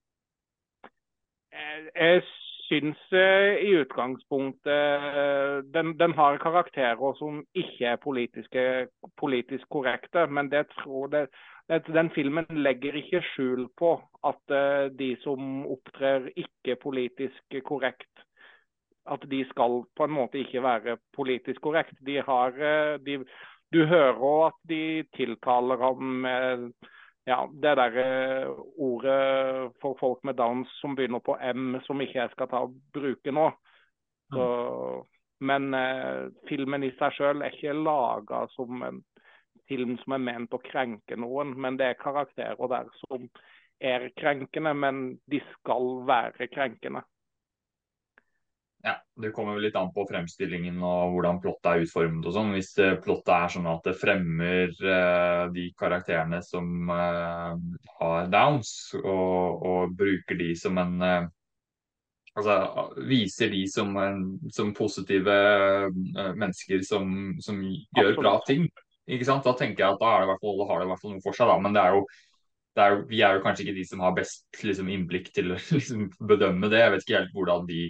Eh, Jeg syns eh, i utgangspunktet eh, den, den har karakterer som ikke er politisk korrekte. Men det tror det, den filmen legger ikke skjul på at de som opptrer ikke politisk korrekt, at de skal på en måte ikke være politisk korrekt. De har eh, de, Du hører òg at de tiltaler ham ja, det der eh, ordet for folk med dans som begynner på M, som ikke jeg skal ta og bruke nå. Så, men eh, filmen i seg sjøl er ikke laga som en film som er ment å krenke noen. Men det er karakterer der som er krenkende, men de skal være krenkende. Ja, Det kommer litt an på fremstillingen og hvordan plottet er utformet. og sånn. Hvis eh, plottet er sånn at det fremmer uh, de karakterene som uh, har downs, og, og bruker de som en uh, Altså viser de som, en, som positive mennesker som, som gjør bra ting. Ikke sant? Da tenker jeg at da det fall, har det i hvert fall noe for seg. da, Men det er jo det er, vi er jo kanskje ikke de som har best liksom, innblikk til å <laughs> liksom, bedømme det. Jeg vet ikke helt hvordan de,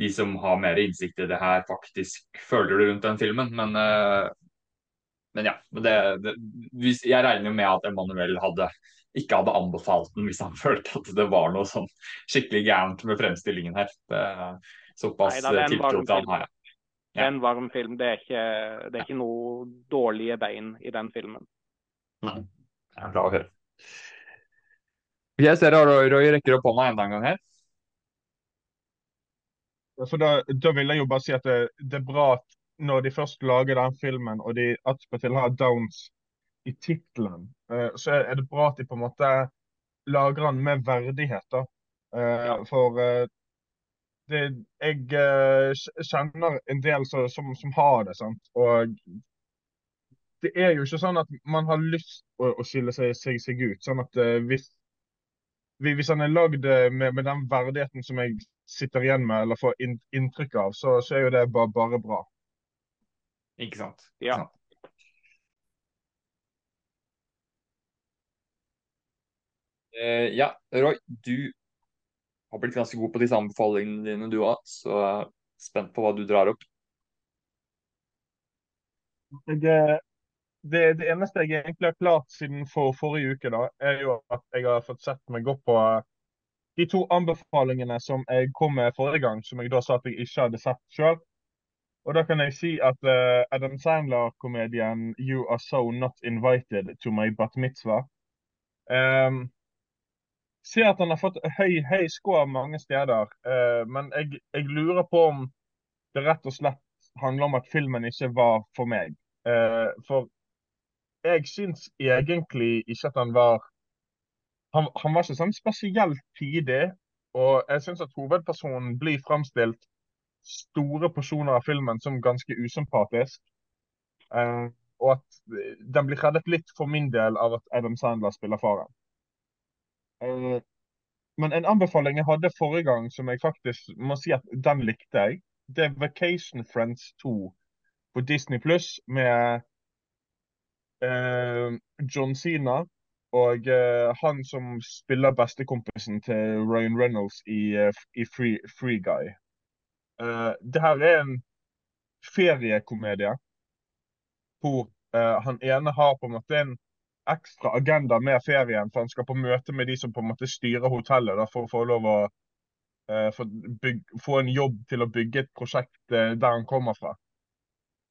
de som har mer innsikt i det her, faktisk føler det rundt den filmen. Men, eh, men ja. Det, det, jeg regner jo med at Emanuel hadde, ikke hadde anbefalt den hvis han <laughs> følte at det var noe sånn skikkelig gærent med fremstillingen her. Det, såpass Neida, tiltro til han har jeg. Det er en varm film. Det er ikke, det er ikke noe dårlige bein i den filmen. Nei. Det er bra å høre. Jeg ser at Roy rekker opp hånda enda en gang her. For da, da vil jeg jo bare si at det, det er bra at når de først lager den filmen, og de attpåtil har Downs i tittelen, uh, så er det bra at de på en måte lager den med verdighet. da. Eh, Ja. For uh, det, jeg kjenner en del som, som, som har det, sant. Og det er jo ikke sånn at man har lyst å, å skille seg, seg, seg ut. Sånn at hvis hvis han er lagd eh, med, med, den verdigheten som jeg sitter igjen med, eller får inn, inntrykk av, så, så, er jo det bare, bare bra. Ikke sant. Ja. Ikke sant? Uh, ja, Roy, du har blitt ganske god på disse anbefalingene dine, du òg. Så jeg er spent på hva du drar opp. Jeg, det, det, eneste jeg egentlig har klart siden for forrige uke, da, er jo at jeg har fått sett meg opp på de to anbefalingene som jeg kom med forrige gang, som jeg da sa at jeg ikke hadde sett sjøl. Og da kan jeg si at uh, Adam Sandler-komedien 'You Are So Not Invited to My Bat Mitzvah' um, ser at han har fått høy, høy score mange steder, uh, men jeg, jeg, lurer på om det rett og slett handler om at filmen ikke var for meg. Uh, for jeg syns egentlig ikke at han var han, han, var ikke sånn spesielt tidig. Og jeg syns at hovedpersonen blir framstilt store porsjoner av filmen som ganske usympatisk. Eh, og at den blir reddet litt for min del av at Adam Sandler spiller faren. Eh, men en anbefaling jeg hadde forrige gang som jeg faktisk må si at den likte jeg, det er Vacation Friends 2 på Disney Pluss med eh, John Cena og uh, han som spiller bestekompisen til Ryan Reynolds i, uh, i Free, Free, Guy. Uh, det her er en feriekomedie hvor han ene har på en måte en ekstra agenda med ferien, for han skal på møte med de som på en måte styrer hotellet da, for å få lov å få, bygge, få, en jobb til å bygge et prosjekt der han kommer fra.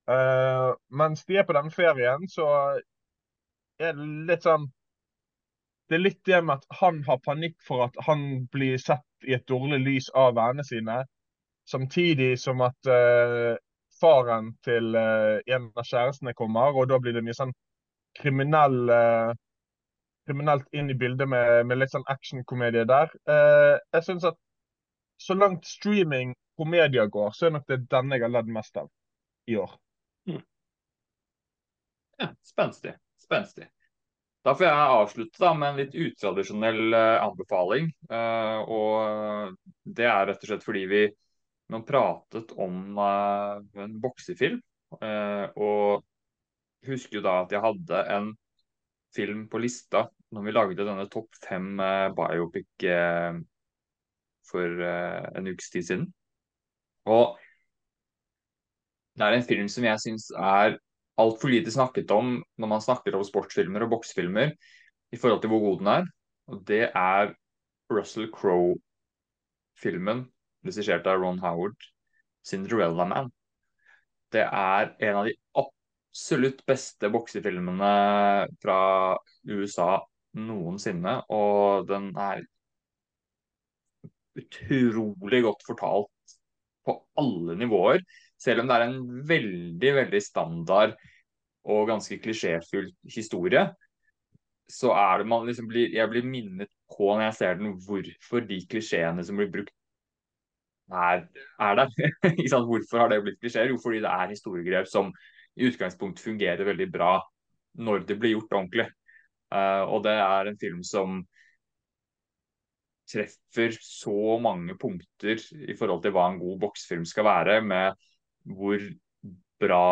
Mens de er på denne ferien, så er det litt sånn det er litt det med at han har panikk for at han blir sett i et dårlig lys av vennene sine. Samtidig som at uh, faren til uh, en av kjærestene kommer, og da blir det mye sånn kriminell uh, kriminelt inn i bildet med, med litt sånn actionkomedie der. jeg syns at så langt streaming komedier går, så er nok det denne jeg har ledd mest av i år. Ja, spenstig. Spenstig. Da får jeg avslutte da, med en litt utradisjonell uh, anbefaling. Uh, og det er rett og slett fordi vi nå pratet om en boksefilm. og husker jo da at jeg hadde en film på lista når vi lagde denne topp fem biopic for en ukes tid siden. Og det er en film som jeg syns er altfor lite snakket om når man snakker om sportsfilmer og boksefilmer i forhold til hvor god den er. Og det er Russell Crowe-filmen, regissert av Ron Howard, 'Cinderella Man'. Det er en av de absolutt beste boksefilmene fra USA noensinne. Og den er utrolig godt fortalt på alle nivåer. Selv om det er en veldig, veldig standard og ganske klisjéfull historie, så er det man liksom blir Jeg blir minnet på når jeg ser den, hvorfor de klisjeene som blir brukt, er, er der. <laughs> hvorfor har det blitt klisjeer? Jo, fordi det er historiegrep som i utgangspunkt fungerer veldig bra når det blir gjort ordentlig. Uh, og det er en film som treffer så mange punkter i forhold til hva en god boksefilm skal være, med hvor bra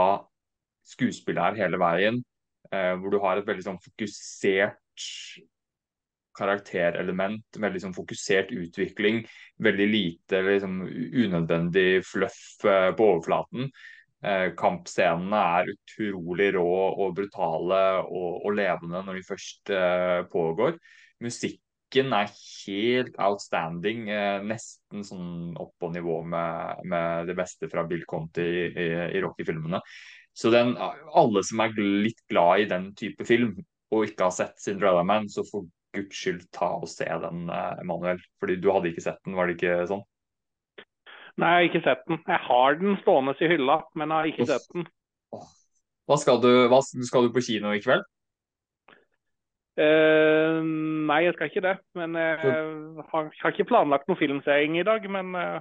skuespillet er hele veien. Eh, hvor du har et veldig sånn fokusert karakterelement, veldig sånn fokusert utvikling. Veldig lite liksom, unødvendig fluff eh, på overflaten. Eh, kampscenene er utrolig rå og brutale og, og levende når de først eh, pågår. Musikk musikken er helt outstanding. Eh, nesten sånn opp på nivå med, med det beste fra Bill Conti i, i, i Rocky-filmene. Så den, alle som er litt glad i den type film, og ikke har sett Cinderella Man, så for guds skyld ta og se den, eh, Emanuel. Fordi du hadde ikke sett den, var det ikke sånn? Nei, jeg har ikke sett den. Jeg har den stående i hylla, men jeg har ikke sett den. Hva skal du, hva, skal du på kino i kveld? Uh, nei, jeg skal ikke det. Men jeg har, har ikke planlagt noen filmseing i dag, men uh...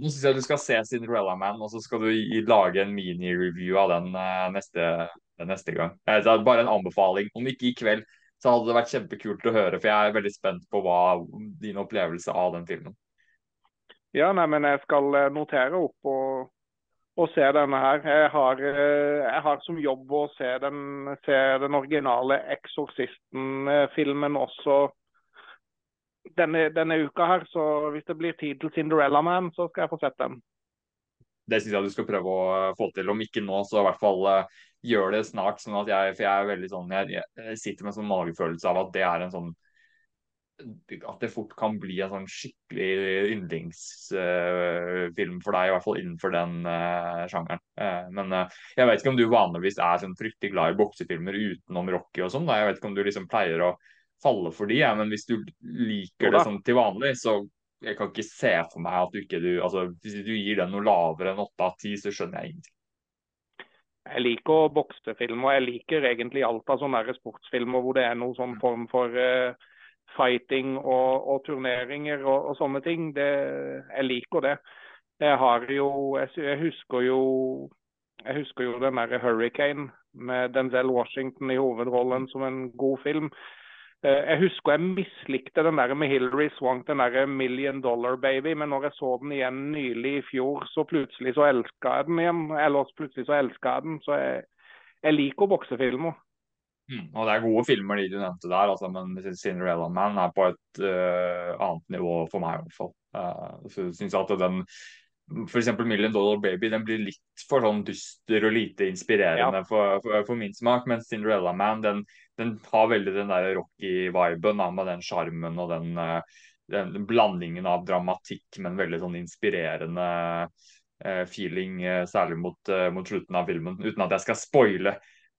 Nå syns jeg du skal se Cinderella Man, og så skal du lage en mini-review av den uh, neste, neste, gang. bare en anbefaling. Om ikke i kveld, så hadde det vært kjempekult å høre. For jeg er veldig spent på hva din opplevelse av den filmen. Ja, nei, men jeg skal notere opp og, og se denne her. Jeg har, eh, jeg har, som jobb å se den, se den originale 'Eksorsisten'-filmen også denne, denne, uka her. Så hvis det blir tid til 'Cinderella Man', så skal jeg få sett den. Det syns jeg du skal prøve å få til. Om ikke nå, så i hvert fall uh, gjør det snart. sånn at jeg, For jeg er sånn, jeg, jeg sitter med en sånn magefølelse av at det er en sånn at det fort kan bli en sånn skikkelig yndlingsfilm uh, for deg, i hvert fall innenfor den uh, sjangeren. Uh, men jeg vet ikke om du vanligvis er sånn fryktelig glad i boksefilmer utenom Rocky og sånn. Jeg vet ikke om du liksom pleier å falle for de, ja, men hvis du liker det sånn til vanlig, så jeg kan ikke se for meg at du ikke du, altså Hvis du gir den noe lavere enn åtte av ti, så skjønner jeg ingenting. Jeg liker boksefilmer. Jeg liker egentlig alt av sånne sportsfilmer hvor det er noen sånn form for uh, fighting og, og turneringer og, og, sånne ting. Det, jeg liker det. Jeg har jo Jeg, jeg husker jo jeg husker jo den der 'Hurricane' med Denzel Washington i hovedrollen som en god film. Eh, jeg husker jeg mislikte den der med Hilary Swank, den der 'Million Dollar Baby'. Men når jeg så den igjen nylig i fjor, så plutselig så elska jeg den igjen. Eller plutselig så elska jeg den. Så jeg, jeg liker boksefilmer. Mm, og det er gode filmer de du nevnte der, altså, men Cinderella Man er på et uh, annet nivå for meg i hvert fall. Uh, så jeg at den F.eks. Million Dollar Baby den blir litt for sånn dyster og lite inspirerende ja. for, for, for, min smak. Mens Cinderella Man den, den har veldig den der rocky-viben med den sjarmen og den, uh, den, blandingen av dramatikk, men veldig sånn inspirerende feeling, særlig mot, mot slutten av filmen. Uten at jeg skal spoile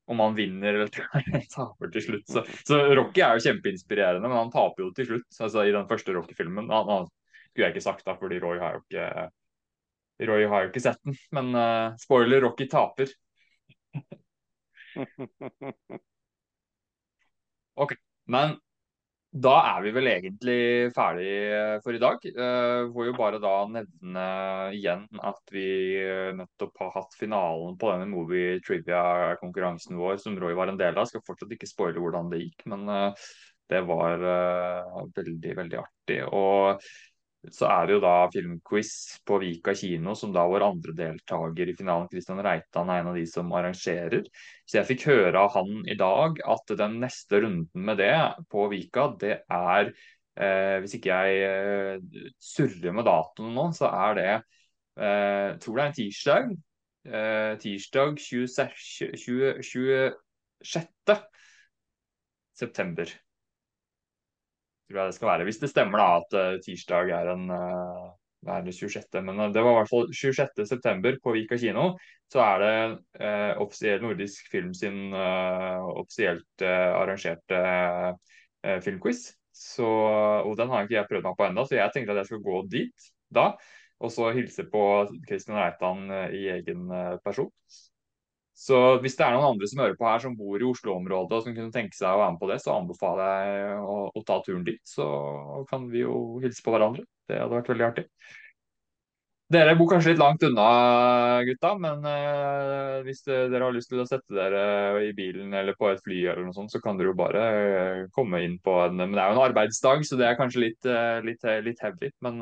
om han vinner eller <laughs> <laughs> taper til slutt. Så, så, Rocky er jo kjempeinspirerende, men han taper jo til slutt. Altså, I den første Rocky-filmen. Han, han, skulle jeg ikke sagt da, fordi Roy har jo ikke Roy har jo ikke sett den. Men uh, spoiler, Rocky taper. <laughs> OK. Men da er vi vel egentlig ferdig for i dag. Uh, får jo bare da nevne igjen at vi eh, nettopp har hatt finalen på denne Movie Trivia-konkurransen vår, som Roy var en del av. Skal fortsatt ikke spoile hvordan det gikk, men uh, det var veldig, veldig artig. Og så er det jo da filmquiz på Vika kino, som da vår andre deltaker i finalen, Kristian Reitan, er en av de som arrangerer. Så jeg fikk høre av han i dag at den neste runden med det på Vika, det er eh, Hvis ikke jeg eh, surrer med datoen nå, så er det eh, tror det er en tirsdag. Eh, tirsdag 26. 26. september tror jeg det skal være. Hvis det stemmer da at uh, tirsdag er en uh, er det 26. Men uh, det var i hvert fall 26.9. på Vika kino. Så er det eh, offisiell Nordisk Film sin offisielt arrangerte filmquiz. Så, og den har ikke jeg prøvd meg på ennå, så jeg tenkte at jeg skulle gå dit da. Og så hilse på Kristian Reitan i egen person. Så hvis det er noen andre som hører på her som bor i Oslo-området og som kunne tenke seg å være med på det, så anbefaler jeg å, å, ta turen dit. Så kan vi jo hilse på hverandre. Det hadde vært veldig artig. Dere bor kanskje litt langt unna, gutta, men eh, hvis dere har lyst til å sette dere i bilen eller på et fly, eller noe sånt, så kan dere jo bare uh, komme inn på en Men det er jo en arbeidsdag, så det er kanskje litt, uh, litt, litt heavy. Men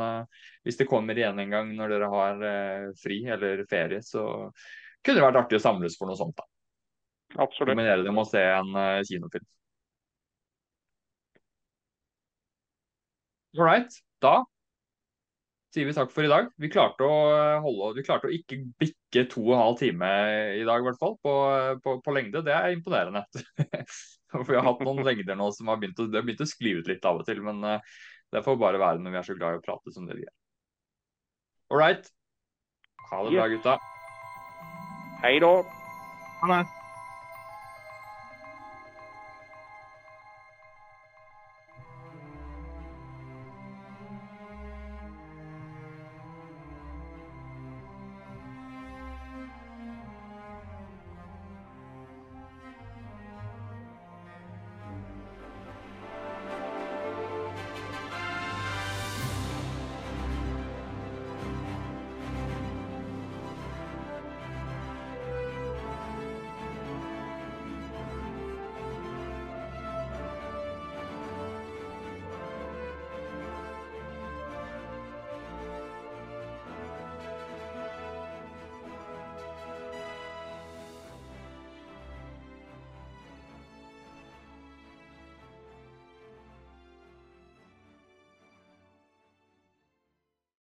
hvis det kommer igjen en gang når dere har fri eller ferie, så kunne det vært artig å samles for noe sånt. da. Absolutt. Kombinere det med å se en uh, kinofilm. All right. Da sier vi takk for i dag. Vi klarte å eh, holde, vi klarte å ikke bikke to og en halv time i dag, i hvert fall, på, på, på lengde. Det er imponerende. <laughs> for vi har hatt noen lengder nå som har begynt å, det har begynt å skli ut litt av og til. Men uh, det får bare være når vi er så glad i å prate som det vi er. All right. Ha det bra, gutta. Hej då! Ha det!